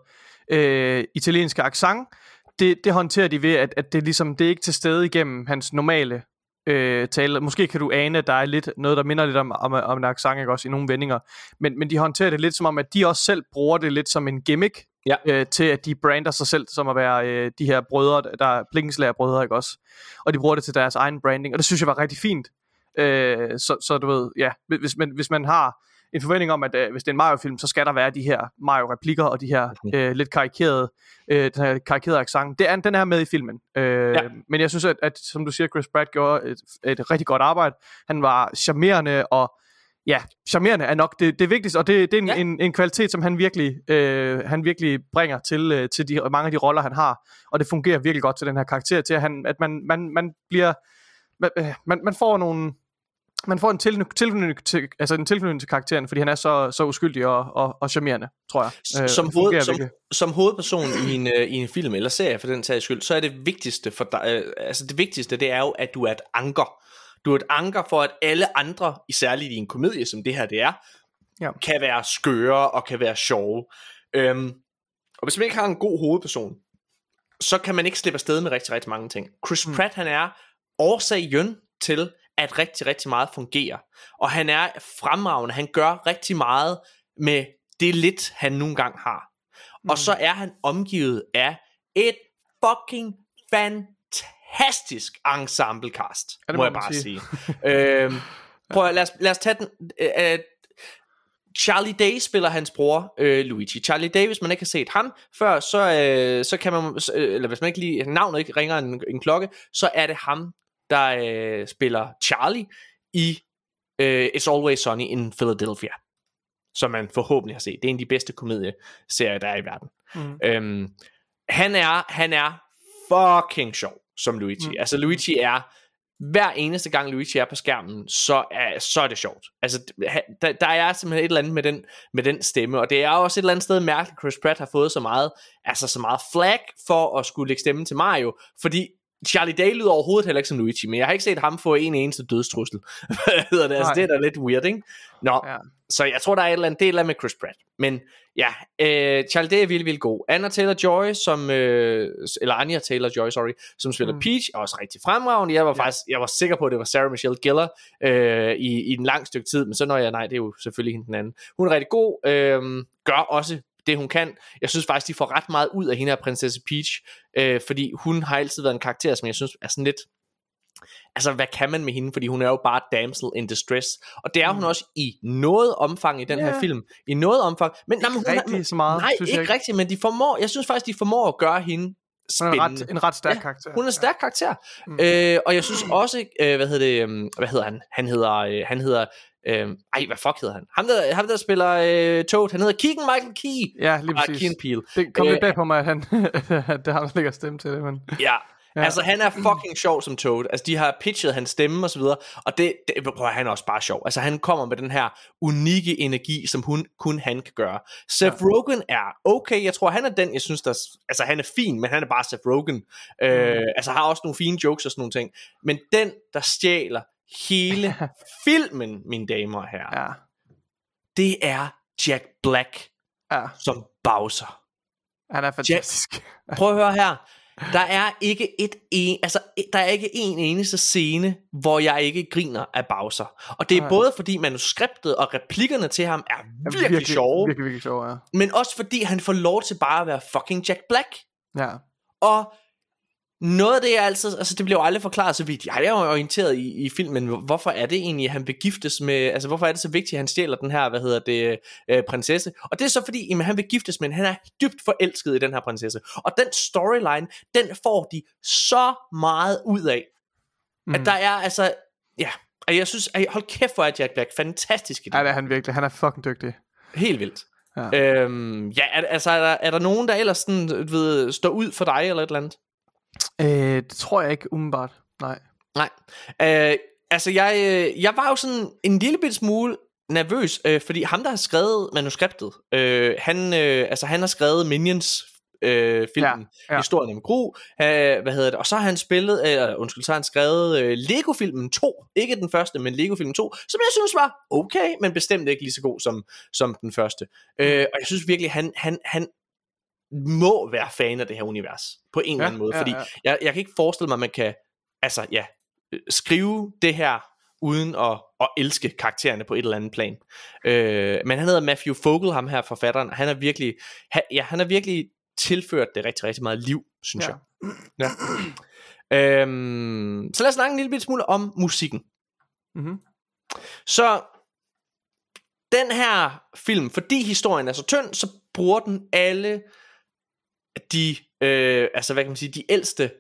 øh, italienske accent. Det, det håndterer de ved, at, at det, ligesom, det er ikke til stede igennem hans normale øh, tale. Måske kan du ane, at der er lidt, noget, der minder lidt om, om, om en accent, ikke også, i nogle vendinger. Men, men de håndterer det lidt som om, at de også selv bruger det lidt som en gimmick, Ja. øh, til at de brander sig selv som at være øh, de her brødre, der er Blinkenslager brødre, ikke også? Og de bruger det til deres egen branding, og det synes jeg var rigtig fint. Øh, så, så du ved, ja, hvis man, hvis man har en forventning om, at øh, hvis det er en Mario-film, så skal der være de her Mario-replikker og de her Mhm. øh, lidt karikerede, øh, den her karikerede accent. Det er, den er med i filmen. Øh, Ja. Men jeg synes, at, at, som du siger, Chris Pratt gjorde et, et rigtig godt arbejde. Han var charmerende og ja, charmerende er nok det, det vigtigste, og det, det er en, ja. En, en kvalitet, som han virkelig, øh, han virkelig bringer til, øh, til de, mange af de roller, han har, og det fungerer virkelig godt til den her karakter, til at, han, at man, man, man bliver, man, øh, man, man får nogle, man får en til, tilknytning til, altså en tilknytning til karakteren, fordi han er så, så uskyldig og, og, og charmerende, tror jeg. Øh, som, hoved, som, virkelig. som hovedperson i en, øh, i en film eller serie for den sags skyld, så er det vigtigste for dig, øh, altså det vigtigste, det er jo, at du er et anker. Du er et anker for, at alle andre, i særligt i en komedie, som det her det er, Ja. kan være skøre og kan være sjove. Øhm, og hvis man ikke har en god hovedperson, så kan man ikke slippe afsted med rigtig, rigtig mange ting. Chris Mm. Pratt, han er årsagen til, at rigtig, rigtig meget fungerer. Og han er fremragende. Han gør rigtig meget med det lidt, han nogle gange har. Og så er han omgivet af et fucking fantastisk ensemblecast, Ja, må må jeg bare sige. sige. øhm, prøv at, lad, os, lad os tage den. Øh, øh, Charlie Day spiller hans bror øh, Luigi. Charlie Day, hvis man ikke har set ham før, så, øh, så kan man, øh, eller hvis man ikke lige, navnet ikke ringer en, en klokke, så er det ham, der øh, spiller Charlie i øh, It's Always Sunny in Philadelphia, som man forhåbentlig har set. Det er en af de bedste komedieserier, der er i verden. Mm. Øhm, han er han er fucking sjov som Luigi. Mm. Altså Luigi er hver eneste gang Luigi er på skærmen, så er, så er det sjovt. Altså der, der er simpelthen et eller andet med den, med den stemme, og det er også et eller andet sted mærkeligt, at Chris Pratt har fået så meget, altså så meget flag for at skulle lægge stemmen til Mario, fordi Charlie Day lyder overhovedet heller ikke som Luigi, men jeg har ikke set ham få en eneste dødstrussel. Hvad hedder det? Altså, Nej. det er da lidt weird, ikke? Nå, Ja. så jeg tror, der er et eller andet, det er et eller andet med Chris Pratt. Men ja, øh, Charlie Day er vildt, vildt god. Anna Taylor-Joy, som, øh, eller Anya Taylor-Joy, sorry, som spiller mm. Peach, er også rigtig fremragende. Jeg var Ja. faktisk, jeg var sikker på, at det var Sarah Michelle Gellar øh, i, i en lang stykke tid, men så når jeg, nej, det er jo selvfølgelig hende den anden. Hun er rigtig god, øh, gør også det, hun kan. Jeg synes faktisk, de får ret meget ud af hende her, prinsesse Peach, øh, fordi hun har altid været en karakter, som jeg synes er sådan lidt altså hvad kan man med hende, fordi hun er jo bare damsel in distress, og det er hun Mm. også i noget omfang i den Ja. her film, i noget omfang, men nej, men hun Rigtig så meget, nej, synes ikke jeg ikke. rigtigt, men de formår, jeg synes faktisk, de formår at gøre hende Hun er spændende. en ret, en ret stærk Ja, karakter. Hun er en stærk karakter. Mm. Øh, og jeg synes også, øh, hvad hedder det, um, hvad hedder han? Han hedder, øh, han hedder, øh, ej, hvad fuck hedder han? Ham der, ham der spiller øh, Toad, han hedder Keegan Michael Key. Ja, lige Ah, præcis. Keegan Peele. Det kom Øh, lidt bag på mig, at han, det ham, der lægger stemme til det, men... Ja, Ja. Altså han er fucking sjov som Toad Altså de har pitchet hans stemme og så videre Og det, det prøv, han er også bare sjov Altså han kommer med den her unikke energi Som hun, kun han kan gøre Seth ja. Rogen er okay Jeg tror han er den jeg synes der Altså han er fin Men han er bare Seth Rogen øh, Mm. Altså har også nogle fine jokes og sådan nogle ting Men den der stjæler hele filmen Mine damer og herrer Ja. Det er Jack Black Ja, som Bowser. han er fantastisk. Prøv at høre her. Der er ikke et en, altså der er ikke en eneste scene, hvor jeg ikke griner af Bowser. Og det er Nej. både fordi manuskriptet og replikkerne til ham er virkelig, virkelig sjove, Virkelig, virkelig sjove, ja. men også fordi han får lov til bare at være fucking Jack Black. Ja, Og noget af det er altså, altså det bliver jo aldrig forklaret så vidt. Jeg er jo orienteret i, i filmen, hvorfor er det egentlig, at han vil giftes med, altså hvorfor er det så vigtigt, at han stjæler den her, hvad hedder det, øh, prinsesse. Og det er så fordi, jamen, han vil giftes med han er dybt forelsket i den her prinsesse. Og den storyline, den får de så meget ud af, mm. at der er altså, ja, og jeg synes, ej, hold kæft hvor er Jack Black fantastisk i det. ja, det er han virkelig. Han er fucking dygtig. Helt vildt. Ja. Øhm, ja, er, altså er der, er der nogen, der ellers sådan, ved, står ud for dig eller et eller andet? Øh, det tror jeg ikke umiddelbart. Nej. Nej. Øh, altså, jeg, øh, jeg var jo sådan en lille bit smule nervøs, øh, fordi ham, der har skrevet manuskriptet, øh, han, øh, altså, han har skrevet Minions øh, filmen, ja, Ja, ja. ja. historien om Gru, øh, hvad hedder det, og så har han spillet, øh, undskyld, så har han skrevet øh, Lego-filmen 2, ikke den første, men Lego-filmen 2, som jeg synes var okay, men bestemt ikke lige så god som, som den første. Øh, og jeg synes virkelig, han, han, han må være fan af det her univers, på en eller Ja, anden måde, ja, fordi ja. Jeg, jeg kan ikke forestille mig, at man kan, altså ja, øh, skrive det her, uden at, at elske karaktererne på et eller andet plan. Øh, men han hedder Matthew Fogel, ham her forfatteren, han er virkelig, han, ja, han har virkelig tilført det rigtig, rigtig meget liv, synes Ja. jeg. Ja. Øhm, så lad os snakke en lille smule om musikken. Mm-hmm. Så den her film, fordi historien er så tynd, så bruger den alle de, øh, altså hvad kan man sige, de ældste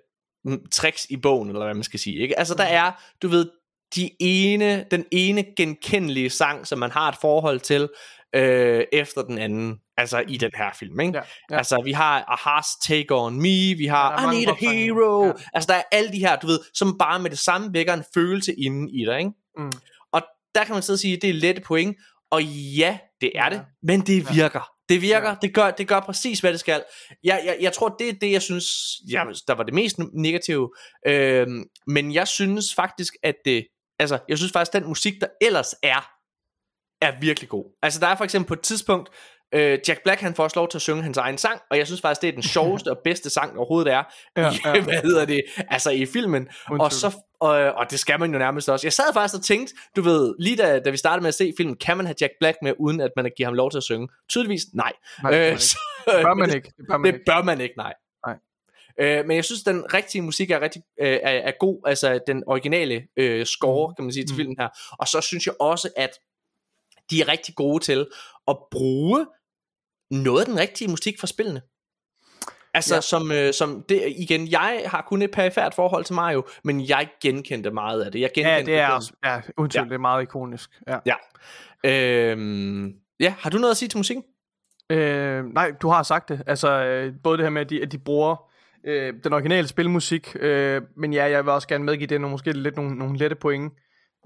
mm, tricks i bogen, eller hvad man skal sige. Ikke? Altså der er, du ved, de ene, den ene genkendelige sang, som man har et forhold til, øh, efter den anden, altså i den her film. Ikke? Ja, ja. Altså vi har Aha's Take On Me, vi har Ja, I Need a. Hero, Ja. altså der er alle de her, du ved, som bare med det samme vækker en følelse inden i dig. Ikke? Mm. Og der kan man sidde og sige, at det er lette point. Og ja, det er Ja. det, men det virker. Det virker, Ja. det, gør, det gør præcis, hvad det skal. Jeg, jeg, jeg tror, det er det, jeg synes, ja, der var det mest negative. Øhm, men jeg synes faktisk, at det, altså, jeg synes faktisk, at den musik, der ellers er, er virkelig god. Altså, der er for eksempel på et tidspunkt, øh, Jack Black, han får også lov til at synge hans egen sang, og jeg synes faktisk, det er den sjoveste og bedste sang overhovedet er, Ja, ja. hvad hedder det, altså i filmen. Uden Og, så, og, og det skal man jo nærmest også. Jeg sad faktisk og tænkte, du ved, lige da, da vi startede med at se filmen, kan man have Jack Black med, uden at man giver ham lov til at synge? Tydeligvis nej. Nej, det, Øh, øh, så- det bør man ikke. Det bør man det ikke. bør man ikke, nej. Nej. Øh, men jeg synes, den rigtige musik er rigtig øh, er, er god, altså den originale øh, score, kan man sige, til Mm. filmen her. Og så synes jeg også, at de er rigtig gode til at bruge noget af den rigtige musik fra spillene. Altså Ja. som, øh, som det, igen, jeg har kun et perifært forhold til Mario, men jeg genkendte meget af det. Jeg genkendte Ja, det er også, ja, tvivl, Ja. det er meget ikonisk. Ja. Ja. Øhm, ja, har du noget at sige til musikken? Øh, nej, du har sagt det. Altså, øh, både det her med, at de, at de bruger øh, den originale spilmusik, øh, men ja, jeg vil også gerne medgive det nogle, måske lidt nogle, nogle lette point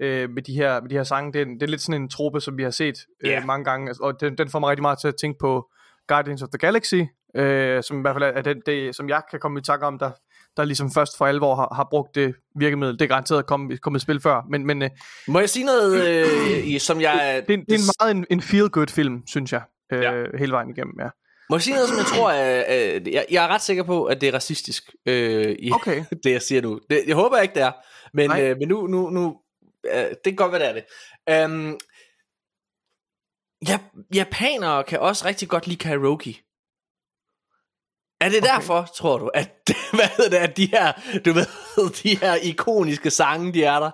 øh, med, de her, med de her sange. Det er, det er lidt sådan en trope, som vi har set øh, Ja. mange gange, altså, og den, den får mig rigtig meget til at tænke på Guardians of the Galaxy, øh, som i hvert fald er den, det, som jeg kan komme i tanke om, der, der ligesom først for alvor har, har brugt det virkemiddel. Det er garanteret at komme, komme et spil før, men, men øh, Må jeg sige noget, øh, i- som jeg... det, er en- det er en meget en, en feel-good film, synes jeg, øh, Ja. hele vejen igennem, ja. Må jeg sige noget, som jeg tror er... Øh, jeg, jeg er ret sikker på, at det er racistisk, øh, i Okay. det, jeg siger nu. Det, jeg håber ikke, det er. Men, Nej. øh, men nu... nu, nu øh, det kan godt være, det er det. Um, ja, japanere kan også rigtig godt lide karaoke. Er det okay. Derfor, tror du, at, hvad hedder det, at de her, du ved, de her ikoniske sange, de er der?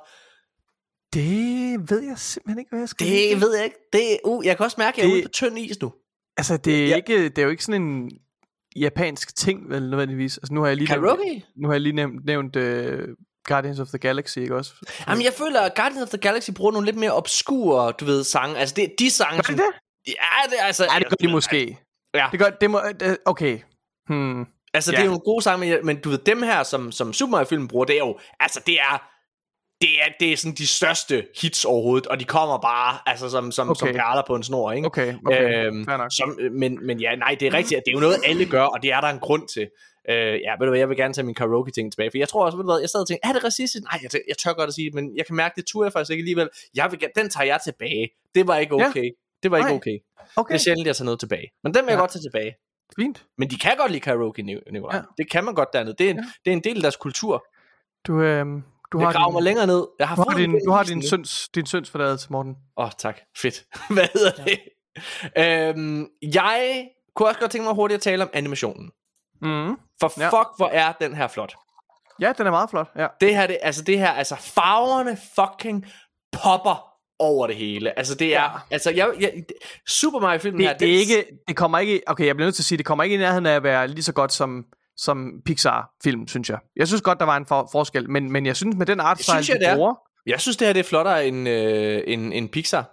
Det ved jeg simpelthen ikke, hvad jeg skal Det ved jeg ikke. Det, uh, jeg kan også mærke, at jeg er Det- ude på tynd is nu. Altså, det er, Ja. ikke, det er jo ikke sådan en japansk ting, vel, nødvendigvis. Altså, nu har jeg lige nævnt, Karaoke? nu har jeg lige nævnt, nævnt uh, Guardians of the Galaxy, ikke også? Jamen, jeg føler, at Guardians of the Galaxy bruger nogle lidt mere obskure, du ved, sange. Altså, det de sange, Gør som... de det? Ja, det altså... Ja, det gør de måske. Ja. Det gør, det må, det, okay. Hmm. Altså, Ja. det er jo nogle gode sange, men, men du ved, dem her, som, som Super Mario-filmen bruger, det er jo... Altså, det er... Det er, det er sådan de største hits overhovedet, og de kommer bare altså som, som, okay. som perler på en snor, ikke? Okay, okay. Øhm, Fair nok. som, men, men ja, nej, det er rigtigt, at det er jo noget, alle gør, og det er der en grund til. Øh, ja, ved du hvad, jeg vil gerne tage min karaoke-ting tilbage, for jeg tror også, ved du hvad, jeg sad og tænkte, er det racistisk? Nej, jeg, jeg tør godt at sige det, men jeg kan mærke, det turde jeg faktisk ikke alligevel. Jeg vil, den tager jeg tilbage. Det var ikke Ja. okay. Det var ikke Nej. okay. Okay, Det er sjældent, jeg tager noget tilbage. Men den vil jeg Ja. godt tage tilbage. fint. Men de kan godt lide karaoke, Nic- Nicolaj. Ja. Det kan man godt dernede. Det er en, Ja. det er en del af deres kultur. Du, øhm, du Jeg har graver din, mig længere ned. Jeg har du har fået din, du har din søns, din søns forladelse, Morten. Åh, oh, tak. Fedt. Hvad hedder det? Øhm, jeg kunne også godt tænke mig hurtigt at tale om animationen. Mm. For Ja. fuck, hvor er den her flot. Ja, den er meget flot. Ja. Det her, det, altså det her, altså farverne fucking popper over det hele. Altså det er, Ja. altså jeg, jeg Super Mario filmen Det, her, det, er ikke, det kommer ikke, okay, jeg bliver nødt til at sige, det kommer ikke i nærheden af at være lige så godt som, som Pixar-film, synes jeg. Jeg synes godt, der var en for, forskel, men, men jeg synes med den art Det style, synes jeg, de det er. bruger, Jeg synes det her det er flottere end, øh, end, end Pixar.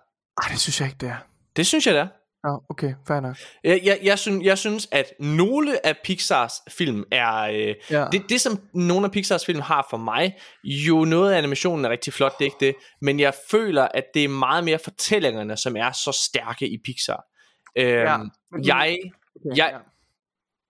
ej, det synes jeg ikke, det er. Det synes jeg det er. Ja, okay, fair nok. Jeg, jeg, jeg, synes, jeg synes, at nogle af Pixars film er... Øh, Ja. det, det, som nogle af Pixars film har for mig, jo noget af animationen er rigtig flot, det er ikke det, men jeg føler, at det er meget mere fortællingerne, som er så stærke i Pixar. Øhm, Ja. Jeg... Okay, Jeg,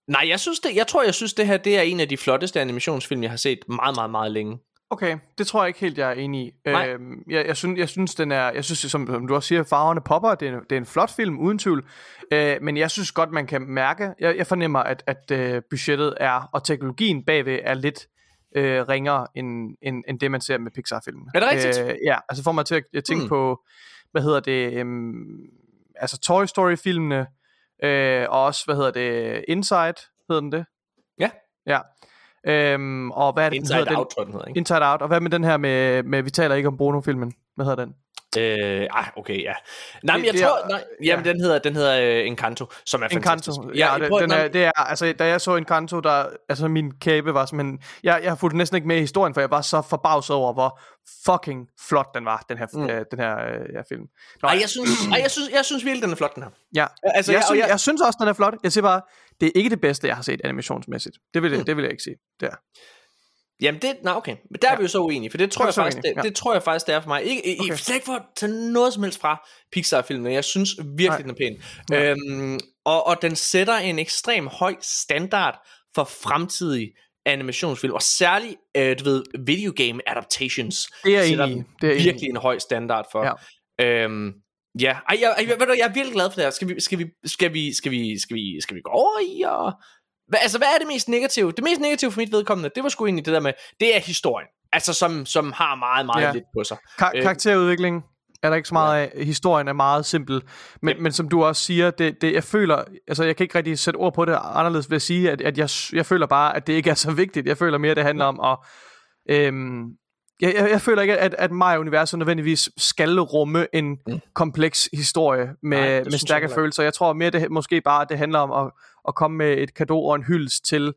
nej, jeg synes det, jeg tror, jeg synes det her, det er en af de flotteste animationsfilm, jeg har set meget, meget, meget længe. Okay, det tror jeg ikke helt, jeg er enig i. Nej. Øhm, jeg, jeg, synes, jeg synes, den er, jeg synes, som, som du også siger, farverne popper, det er, en- det er en flot film, uden tvivl. Øh, men jeg synes godt, man kan mærke, jeg, jeg fornemmer, at, at øh, budgettet er, og teknologien bagved er lidt øh, ringere, end, end, end det, man ser med Pixar-filmen. Er det rigtigt? Øh, ja, altså får mig til at, at tænke Hmm. på, hvad hedder det, øhm, altså Toy Story-filmene, øh, og også, hvad hedder det, Inside, hedder den det? Ja. Ja. Øhm, og hvad er det, den Inside den? Out, tror jeg, den hedder, ikke? Inside Out. Og hvad med den her med, med vi taler ikke om Bruno-filmen? Hvad hedder den? Øh, ej, okay, ja. Nej, men jeg det tror, er- nej, jamen, den hedder, den hedder uh, Encanto, som er fantastisk. Encanto. Ja, ja det, den nej, er, det er, altså, da jeg så Encanto, der, altså min kæbe var simpelthen, jeg, jeg har fulgt næsten ikke med i historien, for jeg var så forbavset over, hvor fucking flot den var, den her, Mm. øh, den her øh, ja, film. Nå, Ej, jeg synes, ej, jeg synes, jeg synes virkelig, den er flot, den her. ja. Altså, jeg, jeg- synes, jeg- jeg, synes også, den er flot. Jeg siger bare, det er ikke det bedste, jeg har set animationsmæssigt. Det vil, jeg, Mm. det vil jeg ikke sige. Det er. Jamen det, nej okay, men der er Ja. vi jo så uenige, for det tror er jeg faktisk, uenige, det, ja. det tror jeg faktisk det er for mig. Ikke, okay. Okay. slet ikke for at tage noget som helst fra Pixar-filmene, jeg synes virkelig Nej. den er pæn. Ja. Øhm, og, og den sætter en ekstrem høj standard for fremtidige animationsfilm, og særligt, øh, du ved, videogame adaptations. Det er i. den Det er i. virkelig en høj standard for. Ja. Øhm, ja, Ej, jeg, jeg, ved du, jeg er virkelig glad for det her. Skal vi, skal vi, skal vi, skal vi, skal vi, skal vi gå over i og... Hvad, altså, hvad er det mest negative? Det mest negative for mit vedkommende, det var sgu egentlig det der med, det er historien. Altså, som, som har meget, meget Ja. lidt på sig. Kar- Øh, karakterudvikling er der ikke så meget af. Historien er meget simpel. Men, Yep. men som du også siger, det, det, jeg føler, altså jeg kan ikke rigtig sætte ord på det anderledes ved at sige, at, at jeg, jeg føler bare, at det ikke er så vigtigt. Jeg føler mere, det handler om at... Øhm, jeg, jeg, jeg føler ikke, at, at Mario-universet nødvendigvis skal rumme en Mm. kompleks historie med, Nej, det med jeg stærke ikke. følelser. Jeg tror mere, det måske bare, at det handler om at, at komme med et kado og en hyldest til,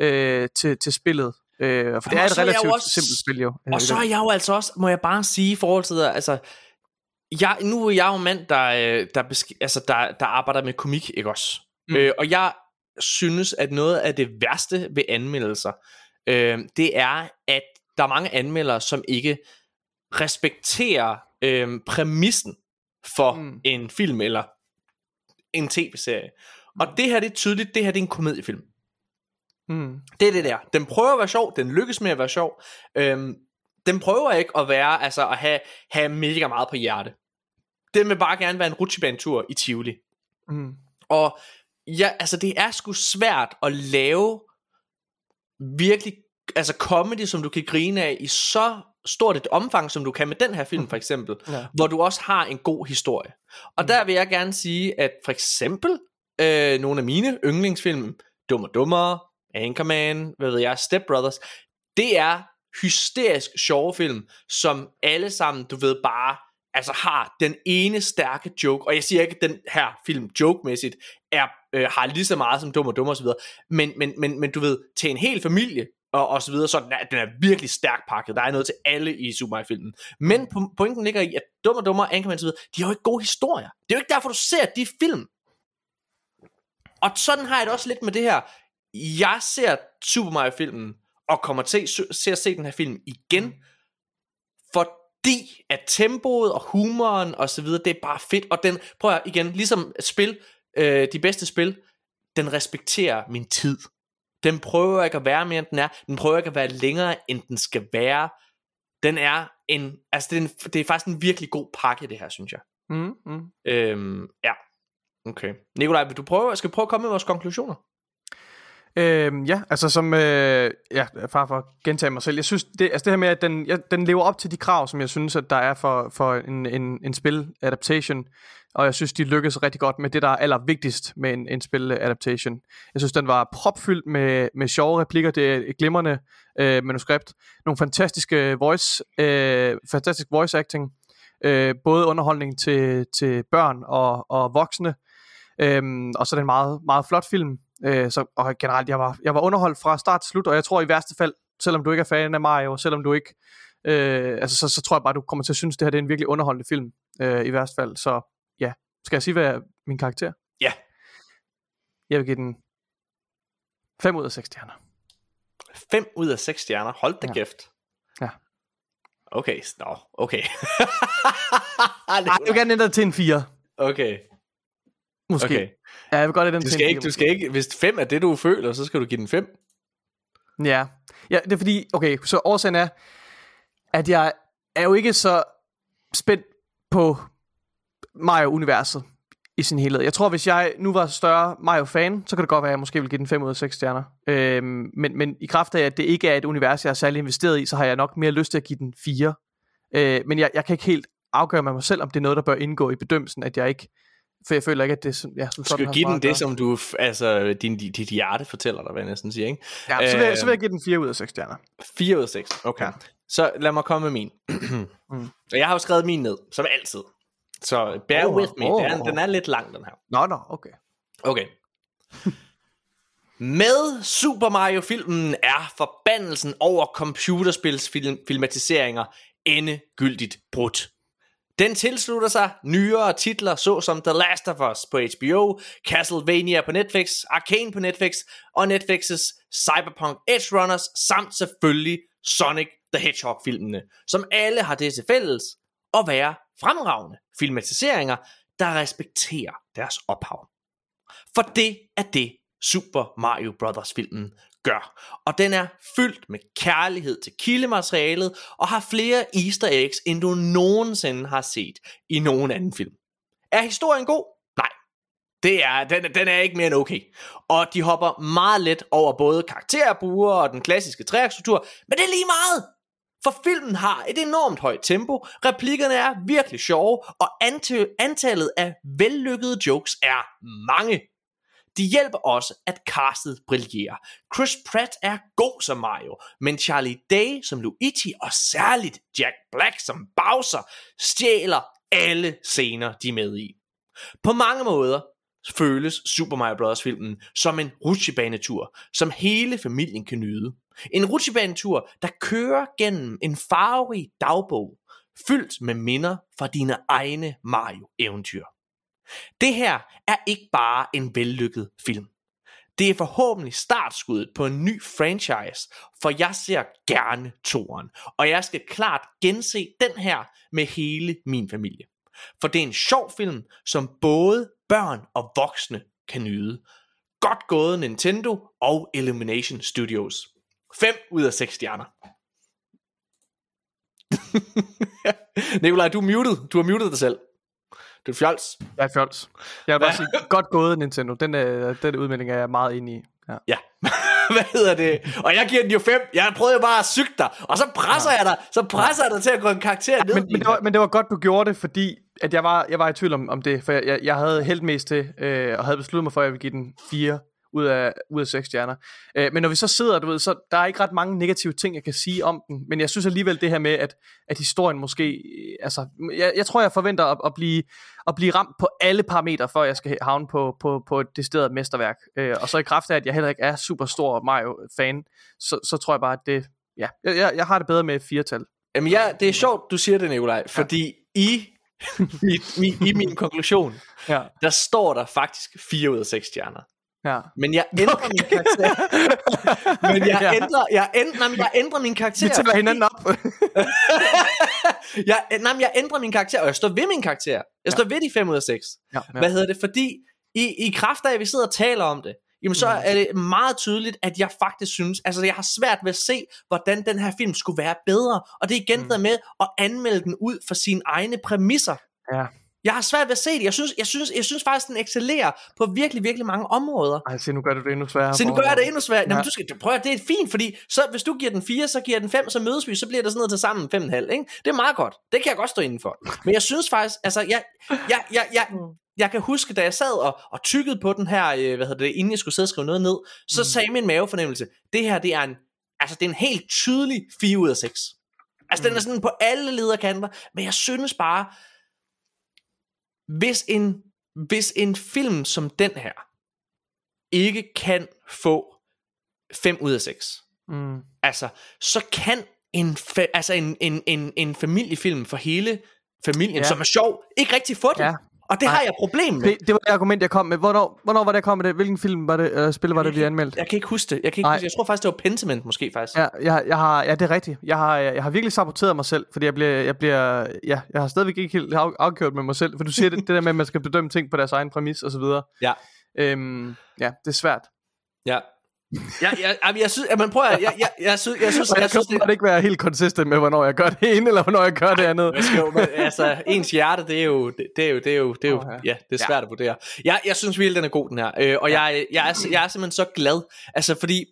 øh, til, til spillet. Øh, for det Og er et er jeg relativt også- simpelt spil jo. øh, Og så er jeg jo altså også, må jeg bare sige i forhold til det, altså, jeg, nu er jeg jo en mand, der, øh, der, besk- altså, der, der arbejder med komik, ikke også? Mm. Øh, og jeg synes, at noget af det værste ved anmeldelser, øh, det er, at der er mange anmeldere, som ikke respekterer øh, præmissen for mm. Mm. en film eller en tv-serie. Og det her, det er tydeligt, det her det er en komediefilm. Mm. Det er det der. Den prøver at være sjov, den lykkes med at være sjov. Øhm, den prøver ikke at være, altså at have, have mega meget på hjerte. Den vil bare gerne være en rutsjebanetur i Tivoli. Mm. Og ja, altså det er sgu svært at lave virkelig, altså comedy, som du kan grine af i så stort et omfang, som du kan med den her film for eksempel, Ja. hvor du også har en god historie. Og der vil jeg gerne sige, at for eksempel øh, nogle af mine yndlingsfilm, Dum og Dummere, Anchorman, hvad ved jeg, Step Brothers, det er hysterisk sjove film, som alle sammen, du ved, bare altså har den ene stærke joke, og jeg siger ikke, at den her film jokemæssigt er, øh, har lige så meget som Dum og Dummere osv., men, men, men, men du ved, til en hel familie, og, og så videre, så den er, den er virkelig stærkt pakket. Der er noget til alle i Super Mario filmen. Men po- pointen ligger i, at Dum og Dummere, Anchorman osv., de har jo ikke gode historier. Det er jo ikke derfor, du ser de film. Og sådan har jeg det også lidt med det her. Jeg ser Super Mario filmen, og kommer til til at se den her film igen, fordi at tempoet og humoren og så videre, det er bare fedt, og den, prøv at igen, ligesom et spil, øh, de bedste spil, den respekterer min tid. Den prøver ikke at være mere, end den er. Den prøver ikke at være længere, end den skal være. Den er en, altså det er, en, det er faktisk en virkelig god pakke, det her, synes jeg. Mm, mm. Øhm, ja. Okay. Nikolaj, vil du prøve, skal vi prøve at komme med vores konklusioner? Øhm, ja, altså som, øh, ja, far for at gentage mig selv, jeg synes, det, altså det her med, at den, ja, den lever op til de krav, som jeg synes, at der er for, for en, en, en spil-adaptation, og jeg synes, de lykkedes rigtig godt med det, der er allervigtigst med en, en spil-adaptation. Jeg synes, den var propfyldt med, med sjove replikker, det er et glimrende øh, manuskript, nogle fantastiske voice, øh, fantastisk voice acting, øh, både underholdning til, til børn og, og voksne, Øhm, og så den meget, meget flot film. Øh, så, og generelt, jeg var, jeg var underholdt fra start til slut, og jeg tror i værste fald, selvom du ikke er fan af Mario, selvom du ikke, øh, altså så, så tror jeg bare, du kommer til at synes, det her det er en virkelig underholdende film, øh, i værste fald. Så ja, skal jeg sige, hvad er min karakter? Ja. Jeg vil give den 5 ud af 6 stjerner. 5 ud af 6 stjerner. Hold da Ja. kæft. Ja. Okay, nå, okay. Ej, jeg vil gerne ændre til en 4, okay, måske. okay. Ja, jeg vil godt ændre den Du skal, ikke, 4. du skal ikke, hvis 5 er det, du føler, så skal du give den 5. Ja. ja, det er fordi, okay, så årsagen er, at jeg er jo ikke så spændt på Mario-universet i sin helhed. Jeg tror, hvis jeg nu var større Mario-fan, så kan det godt være, at jeg måske ville give den 5 ud af 6 stjerner. Øhm, men, men i kraft af, at det ikke er et univers, jeg er særlig investeret i, så har jeg nok mere lyst til at give den 4. Øh, men jeg, jeg kan ikke helt afgøre med mig selv, om det er noget, der bør indgå i bedømmelsen, at jeg ikke... For jeg føler ikke, at det sådan, ja, som sådan skal give den det, som du, altså, din, dit hjerte fortæller dig, hvad jeg næsten siger, ikke? Ja, så vil, jeg, så vil jeg give den 4 ud af 6 stjerner. 4 ud af 6, okay. Ja. Så lad mig komme med min. Mm. Og jeg har jo skrevet min ned, som altid. Så bear Oh, with me, oh. den, er, den er lidt lang, den her. Nå, nå, okay. Okay. Med Super Mario-filmen er forbandelsen over computerspilsfilmatiseringer endegyldigt brudt. Den tilslutter sig nyere titler såsom The Last of Us på HBO, Castlevania på Netflix, Arcane på Netflix og Netflix's Cyberpunk Edge Runners samt selvfølgelig Sonic the Hedgehog-filmene, som alle har det til fælles at være fremragende filmatiseringer, der respekterer deres ophav. For det er det, Super Mario Bros. filmen gør. Og den er fyldt med kærlighed til kildematerialet, og har flere easter eggs, end du nogensinde har set i nogen anden film. Er historien god? Nej. Det er, den, den er ikke mere end okay. Og de hopper meget let over både karakterbuer og den klassiske træakstruktur, men det er lige meget. For filmen har et enormt højt tempo, replikkerne er virkelig sjove, og antallet af vellykkede jokes er mange. De hjælper også, at castet brillerer. Chris Pratt er god som Mario, men Charlie Day som Luigi og særligt Jack Black som Bowser stjæler alle scener, de er med i. På mange måder føles Super Mario Bros. filmen som en rutsjebanetur, som hele familien kan nyde. En rutsjebanetur, der kører gennem en farverig dagbog, fyldt med minder fra dine egne Mario-eventyr. Det her er ikke bare en vellykket film. Det er forhåbentlig startskuddet på en ny franchise, for jeg ser gerne toren, og jeg skal klart gense den her med hele min familie. For det er en sjov film, som både børn og voksne kan nyde. Godt gået Nintendo og Illumination Studios. 5 ud af 6 stjerner. Nikolaj, du er muted. Du har muted dig selv. Du er fjols. Er fjols. Jeg vil bare sige, godt gået Nintendo. Den, øh, den udmelding er jeg meget enig i. Ja. Ja. Hvad hedder det? Og jeg giver den jo 5. Jeg prøvede jo bare at syge dig. Og så presser ja. jeg dig. Så presser jeg dig til at gå en karakter ned. Men, men, det var, men det var godt, du gjorde det, fordi at jeg, var, jeg var i tvivl om, om det. For jeg, jeg, jeg havde held mest til, øh, og havde besluttet mig for, at jeg ville give den 4 ud af, ud af 6 stjerner. Øh, men når vi så sidder, du ved, så der er ikke ret mange negative ting, jeg kan sige om den. Men jeg synes alligevel det her med, at, at historien måske... øh, Altså, jeg, jeg tror, jeg forventer at, at, blive, at blive ramt på alle parametre, før jeg skal havne på, på, på et decideret mesterværk. Øh, og så i kraft af, at jeg heller ikke er super stor Mario-fan, så, så tror jeg bare, at det... Ja, jeg, jeg, har det bedre med et firetal. Jamen ja, det er sjovt, du siger det, Nikolaj. Fordi i, i, i, i min konklusion, Ja. der står der faktisk 4 ud af 6 stjerner. Ja. Men jeg ændrer okay. min karakter. Men jeg Ja. ændrer, jeg ændrer, nej, jeg ændrer min karakter. Vi tæller hinanden op. jeg, nej, jeg ændrer min karakter, og jeg står ved min karakter. Jeg står ved de 5 ud af 6. ja, Hvad hedder det? Fordi i, i kraft af, at vi sidder og taler om det, jamen så er det meget tydeligt, at jeg faktisk synes, altså jeg har svært ved at se, hvordan den her film skulle være bedre, og det er igen mm. med at anmelde den ud for sine egne præmisser. Ja. Jeg har svært ved at se det. Jeg synes, jeg synes, jeg synes faktisk, den excellerer på virkelig, virkelig mange områder. Ej, se, nu gør du det endnu sværere. Så nu gør jeg det endnu sværere. Ja. Jamen, du skal, prøv at, det er fint, fordi så, hvis du giver den 4, så giver den 5, så mødes vi, så bliver det sådan noget til sammen 5,5. Ikke? Det er meget godt. Det kan jeg godt stå inden for. Men jeg synes faktisk, altså, jeg, jeg, jeg, jeg, jeg kan huske, da jeg sad og, og tykkede på den her, øh, hvad hedder det, inden jeg skulle sidde og skrive noget ned, så sagde min mavefornemmelse, det her, det er en, altså, det er en helt tydelig 4 ud af 6. Altså, den er sådan på alle lederkanter, men jeg synes bare, hvis en, hvis en film som den her, ikke kan få 5 ud af 6, Mm. altså, så kan en, fa- altså en, en, en, en familiefilm for hele familien, ja. Som er sjov, ikke rigtig få det. Ja. Og det Nej. har jeg problem med. Det, det var det argument, jeg kom med. Hvornår, hvornår var det, jeg kom med det? Hvilken film var det, øh, spil var det, vi anmeldte? Jeg kan ikke huske det. Jeg, kan ikke huske, jeg tror faktisk, det var Pentiment måske faktisk. Ja. Jeg, jeg har, ja, det er rigtigt. Jeg har, jeg har virkelig saboteret mig selv, fordi jeg bliver, jeg bliver, ja, jeg har stadigvæk ikke helt af- afgjort med mig selv, for du siger det, det der med, at man skal bedømme ting på deres egen præmis og så videre. Ja. Øhm, ja, det er svært. ja. Ja, ja, jamen, jeg synes, at man prøver, jeg, jeg, jeg, jeg, synes, jeg synes, jeg, jeg synes, kan det... ikke være helt konsistent med, hvornår jeg gør det ene, eller hvornår jeg gør det andet. Man skal jo, man, altså, ens hjerte, det er jo, det, det er jo, det er jo, det er jo, Åh, ja. ja, det er svært at vurdere. Jeg, jeg synes virkelig, den er god, den her. Øh, og jeg, jeg, er, jeg er simpelthen så glad. Altså, fordi,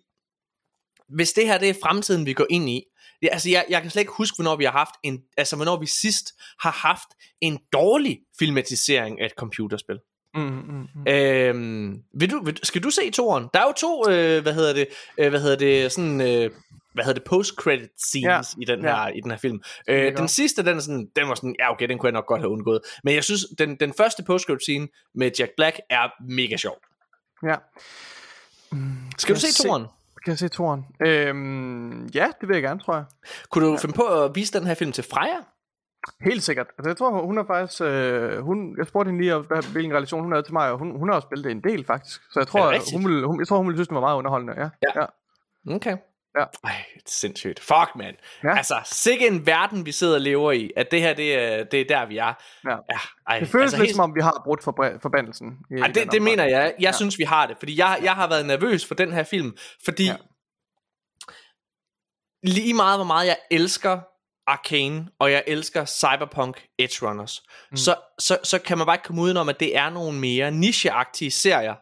hvis det her, det er fremtiden, vi går ind i, Ja, altså, jeg, jeg kan slet ikke huske, hvornår vi har haft en, altså, hvornår vi sidst har haft en dårlig filmatisering af et computerspil. Mm, mm, mm. Øhm, vil du, vil, skal du se toren? Der er jo to, øh, hvad hedder det, øh, hvad hedder det, sådan, øh, hvad hedder det, post-credit scenes Ja, i, den ja. her, i den her film. Øh, godt. den sidste, den er sådan, den var sådan, ja okay, den kunne jeg nok godt have undgået. Men jeg synes, den, den første post-credit scene med Jack Black er mega sjov. Ja. Skal du se se- toren? Kan jeg se toren? Øhm, ja, det vil jeg gerne, tror jeg. Kunne du finde på at vise den her film til Freja? Helt sikkert. Altså, jeg tror, hun er faktisk... Øh, hun, jeg spurgte hende lige, om, hvad, hvilken relation hun havde til mig, og hun, hun har også spillet det en del, faktisk. Så jeg tror, rigtigt? hun, ville, hun, jeg tror, hun ville synes, det var meget underholdende. Ja. Ja. ja. Okay. Ja. Ej, det er sindssygt. Fuck, man. Ja. Altså, sikke en verden, vi sidder og lever i. At det her, det er, det er der, vi er. Ja. ja ej, Det føles altså, lidt helt- som om, vi har brudt for, forbandelsen. I, Ej, det, det mener jeg. Jeg ja. synes, vi har det. Fordi jeg, jeg har været nervøs for den her film. Fordi. Ja. lige meget, hvor meget jeg elsker Arcane, og jeg elsker Cyberpunk Edge Runners, mm. så, så, så kan man bare ikke komme udenom, at det er nogle mere nicheagtige serier.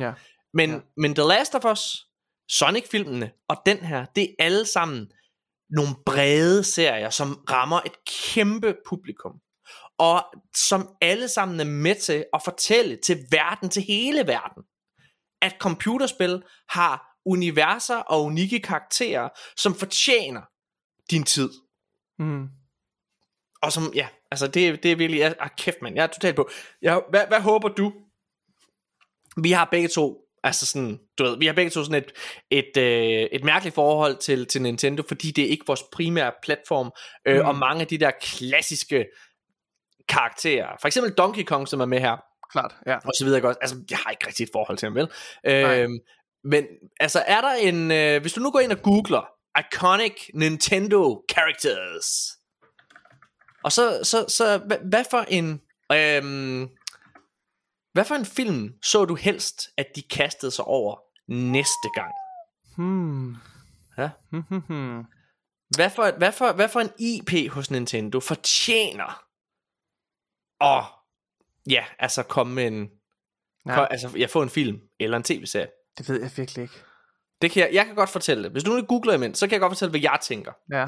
Ja. Men, Ja. men The Last of Us, Sonic-filmene og den her, det er alle sammen nogle brede serier, som rammer et kæmpe publikum. Og som alle sammen er med til at fortælle til verden, til hele verden, at computerspil har universer og unikke karakterer, som fortjener din tid. Mm. Og som, ja, altså det, det er virkelig, jeg, ah, kæft mand, jeg er totalt på. Jeg, hvad, hvad håber du? Vi har begge to, altså sådan, du ved, vi har begge to sådan et, et, øh, et mærkeligt forhold til, til Nintendo, fordi det er ikke vores primære platform, øh, Mm. og mange af de der klassiske karakterer, for eksempel Donkey Kong, som er med her, Klart, ja. og så videre godt. Altså, jeg har ikke rigtig et forhold til ham, vel? Øhm, men altså, er der en... Øh, hvis du nu går ind og googler Iconic Nintendo Characters, og så, så, så hvad, hvad for en... Øhm, hvad for en film så du helst, at de kastede sig over næste gang? Hmm. Ja. Hvad for, hvad, for, hvad for en IP hos Nintendo fortjener at ja, altså komme med en, Ja, ja. altså jeg får en film eller en tv-serie. det ved jeg virkelig ikke. Det kan jeg, jeg kan godt fortælle det. Hvis du nu googler imens, så kan jeg godt fortælle, hvad jeg tænker. Ja.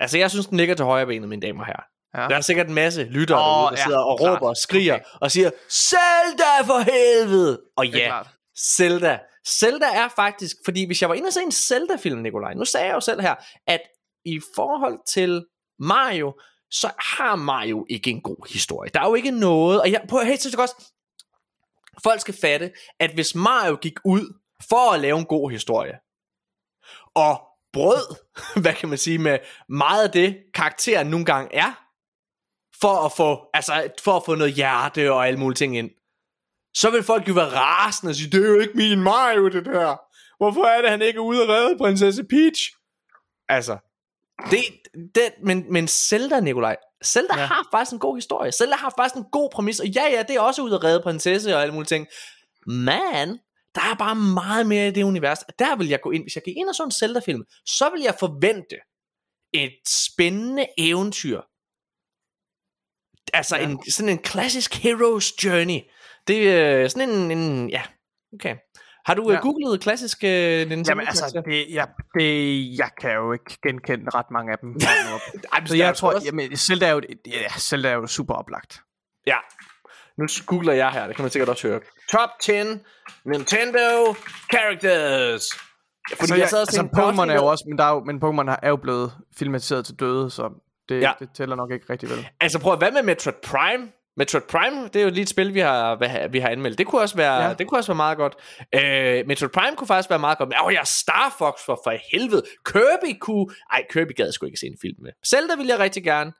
Altså, jeg synes, den ligger til højre benet, mine damer og herrer. Ja. Der er sikkert en masse lyttere Åh, derude, der ja, sidder og klart. råber og skriger Okay. og siger, Zelda for helvede! Og ja. Zelda. Zelda er faktisk, fordi hvis jeg var inde og se en Zelda-film, Nikolaj, nu sagde jeg jo selv her, at i forhold til Mario, så har Mario ikke en god historie. Der er jo ikke noget, og jeg på helt også, folk skal fatte, at hvis Mario gik ud for at lave en god historie, og brød, hvad kan man sige, med meget af det, karakteren nogle gange er, for at få, altså, for at få noget hjerte og alle mulige ting ind, så vil folk jo være rasende og sige, det er jo ikke min Mario, det der. Hvorfor er det, han ikke er ude og redde prinsesse Peach? Altså, det, det, men, men Zelda, Nikolaj, Zelda Ja. har faktisk en god historie. Zelda har faktisk en god præmis, og ja, ja, det er også ude at redde prinsesse og alle mulige ting. Men, der er bare meget mere i det univers. Der vil jeg gå ind, hvis jeg gik ind og så en Zelda-film, så vil jeg forvente et spændende eventyr. Altså ja. en, sådan en klassisk hero's journey. Det er sådan en, en ja, okay. Har du ja. Ja. googlet klassiske Nintendo? Jamen altså, det, ja, det, jeg kan jo ikke genkende ret mange af dem. Ej, så jeg tror, også- jamen, Zelda er jo, ja, Zelda er jo super oplagt. Ja. Nu googler jeg her, det kan man sikkert også høre. Top 10 Nintendo characters. Fordi så jeg jeg, sad altså, Pokémon er jo også, men, der er jo, men Pokémon er jo blevet filmatiseret til døde, så det, Ja. det tæller nok ikke rigtig vel. Altså prøv at, hvad med Metroid Prime? Metroid Prime, det er jo lige et spil, vi har, hvad- vi har anmeldt. Det kunne også være, ja. Ja. det kunne også være meget godt. Øh, Metroid Prime kunne faktisk være meget godt. Men åh, jeg er Star Fox for, for helvede. Kirby kunne... Ej, Kirby gad jeg sgu ikke se en film med. Zelda ville jeg rigtig gerne.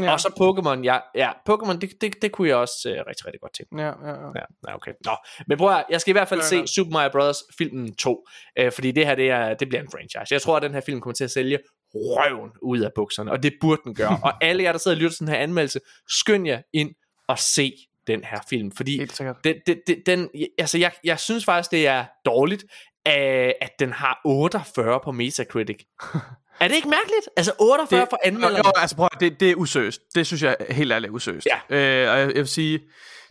Ja. Og så Pokémon, ja. ja Pokémon, det, det, det kunne jeg også uh, rigtig, rigtig godt tænke. Ja, ja, ja. Ja, okay. Nå, men prøv at, jeg skal i hvert fald Ja, se ja. Super Mario Bros. filmen 2, øh, fordi det her, det, er, det bliver en franchise. Jeg tror, at den her film kommer til at sælge røven ud af bukserne, og det burde den gøre. og alle jer, der sidder og lytter til den her anmeldelse, skynd jer ind og se den her film, fordi den, den, den, den, altså jeg, jeg synes faktisk, det er dårligt, øh, at den har 48 på Metacritic. er det ikke mærkeligt? Altså 48 det, for anmelderne. Jo, altså prøv det, det er usøst. Det synes jeg helt ærligt er usøst. Ja. Øh, og jeg, jeg vil sige,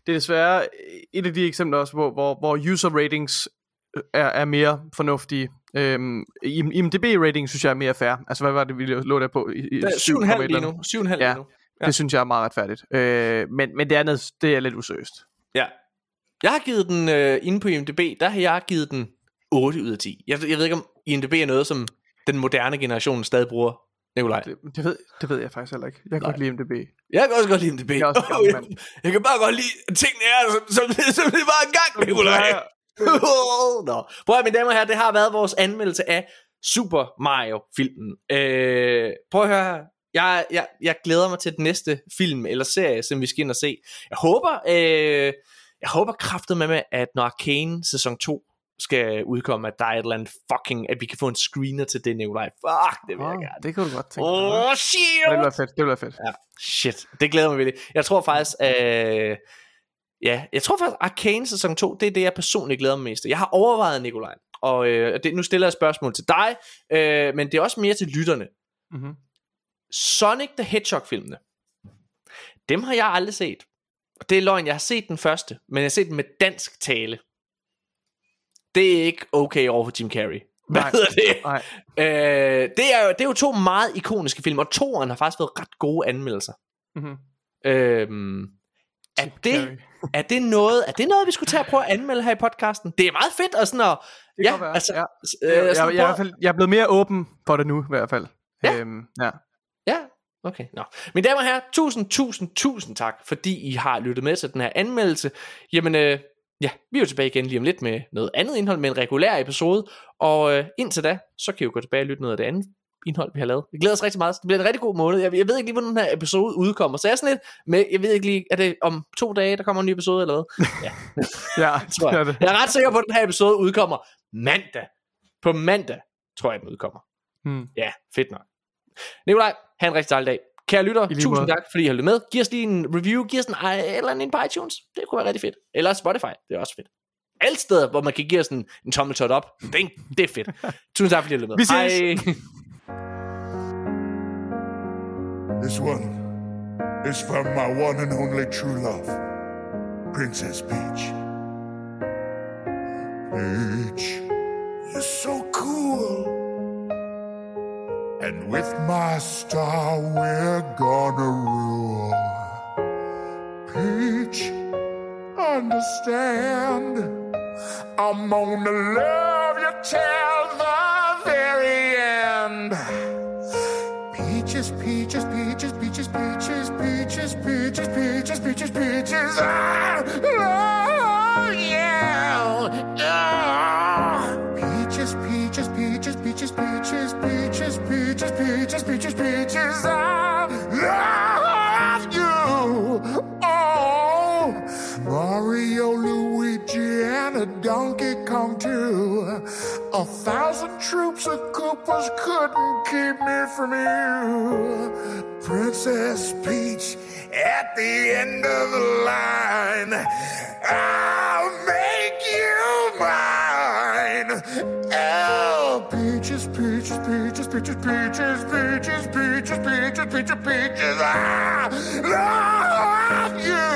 det er desværre et af de eksempler også, hvor, hvor, hvor user ratings er, er mere fornuftige. Øhm, IMDb rating synes jeg er mere fair. Altså hvad var det, vi lå der på? I, er 7, 7,5 et lige nu. andet. 7,5 Ja. lige nu. Ja. Det synes jeg er meget retfærdigt. Øh, men, men det andet, det er lidt usøst. Ja. Jeg har givet den, øh, inde på IMDb, der har jeg givet den 8 ud af 10. Jeg, jeg ved ikke, om IMDb er noget, som den moderne generation stadig bruger. Nikolaj. Det, det, ved, det ved jeg faktisk heller ikke. Jeg kan godt lide IMDb. Jeg kan også godt lide IMDb. Jeg er også gammel mand. jeg kan bare godt lide tingene er, som, som, som det var engang, Nikolaj. Nå. Prøv at, mine damer og herrer, det har været vores anmeldelse af Super Mario-filmen. Øh, prøv at høre her. Jeg, jeg, jeg glæder mig til den næste film eller serie, som vi skal ind og se. Jeg håber, øh, jeg håber kraftet med, med, at når Arcane sæson 2 skal udkomme, at der er et eller andet fucking, at vi kan få en screener til det, Nikolaj. Fuck, det vil jeg Oh, gerne. det kan du godt tænke. Åh, oh, Det shit! ville være fedt. Det ville være fedt. Ja, shit. Det glæder mig virkelig. Jeg tror faktisk, øh, ja, jeg tror faktisk, Arcane sæson 2, det er det, jeg personligt glæder mig mest til. Jeg har overvejet, Nikolaj, og øh, det, nu stiller jeg et spørgsmål til dig, øh, men det er også mere til lytterne. Mm-hmm. Sonic the Hedgehog-filmene, dem har jeg aldrig set. Og det er løgn, jeg har set den første, men jeg har set den med dansk tale. Det er ikke okay over for Jim Carrey. Hvad Nej. hedder det? Nej. Øh, det, er jo, det er jo to meget ikoniske film, og toeren har faktisk været ret gode anmeldelser. Mm-hmm. Øhm, er, det, er, det noget, er det noget, vi skulle tage og prøve at anmelde her i podcasten? Det er meget fedt at sådan at... Det ja, være, altså, ja. øh, jeg, jeg, jeg, jeg er blevet mere åben for det nu, i hvert fald. Ja. Øhm, ja. Ja, okay. Nå. Mine damer og herrer, tusind, tusind, tusind tak, fordi I har lyttet med til den her anmeldelse. Jamen, øh, ja, vi er jo tilbage igen lige om lidt med noget andet indhold, med en regulær episode. Og øh, indtil da, så kan I jo gå tilbage og lytte noget af det andet indhold, vi har lavet. Vi glæder os rigtig meget. Det bliver en rigtig god måned. Jeg, jeg ved ikke lige, hvornår den her episode udkommer. Så jeg er sådan lidt med, jeg ved ikke lige, er det om to dage, der kommer en ny episode eller hvad? Ja, Ja, tror det jeg. det. Jeg er ret sikker på, at den her episode udkommer mandag. På mandag, tror jeg, den udkommer. Hmm. Ja, fedt nok. Nikolaj, have en rigtig dejlig dag. Kære lytter, tusind måde. tak, fordi I har lyttet med. Giv os lige en review, giv os en, eller andet på iTunes. Det kunne være rigtig fedt. Eller Spotify, det er også fedt. Alle steder, hvor man kan give os en, en tommeltot op, det, er- det er fedt. Tusind tak, fordi I har lyttet med. Vi ses. Hej. This one is from my one and only true love, Princess Peach. Peach, you're so cool. And with my star, we're gonna rule. Peach, understand. I'm gonna love you till the very end. Peaches, peaches, peaches, peaches, peaches, peaches, peaches, peaches, peaches, peaches. Ah, donkey come to. A thousand troops of Koopas couldn't keep me from you. Princess Peach at the end of the line. I'll make you mine. Oh, peaches, peaches, peaches, peaches, peaches, peaches, peaches, peaches, peaches, peaches. Love you.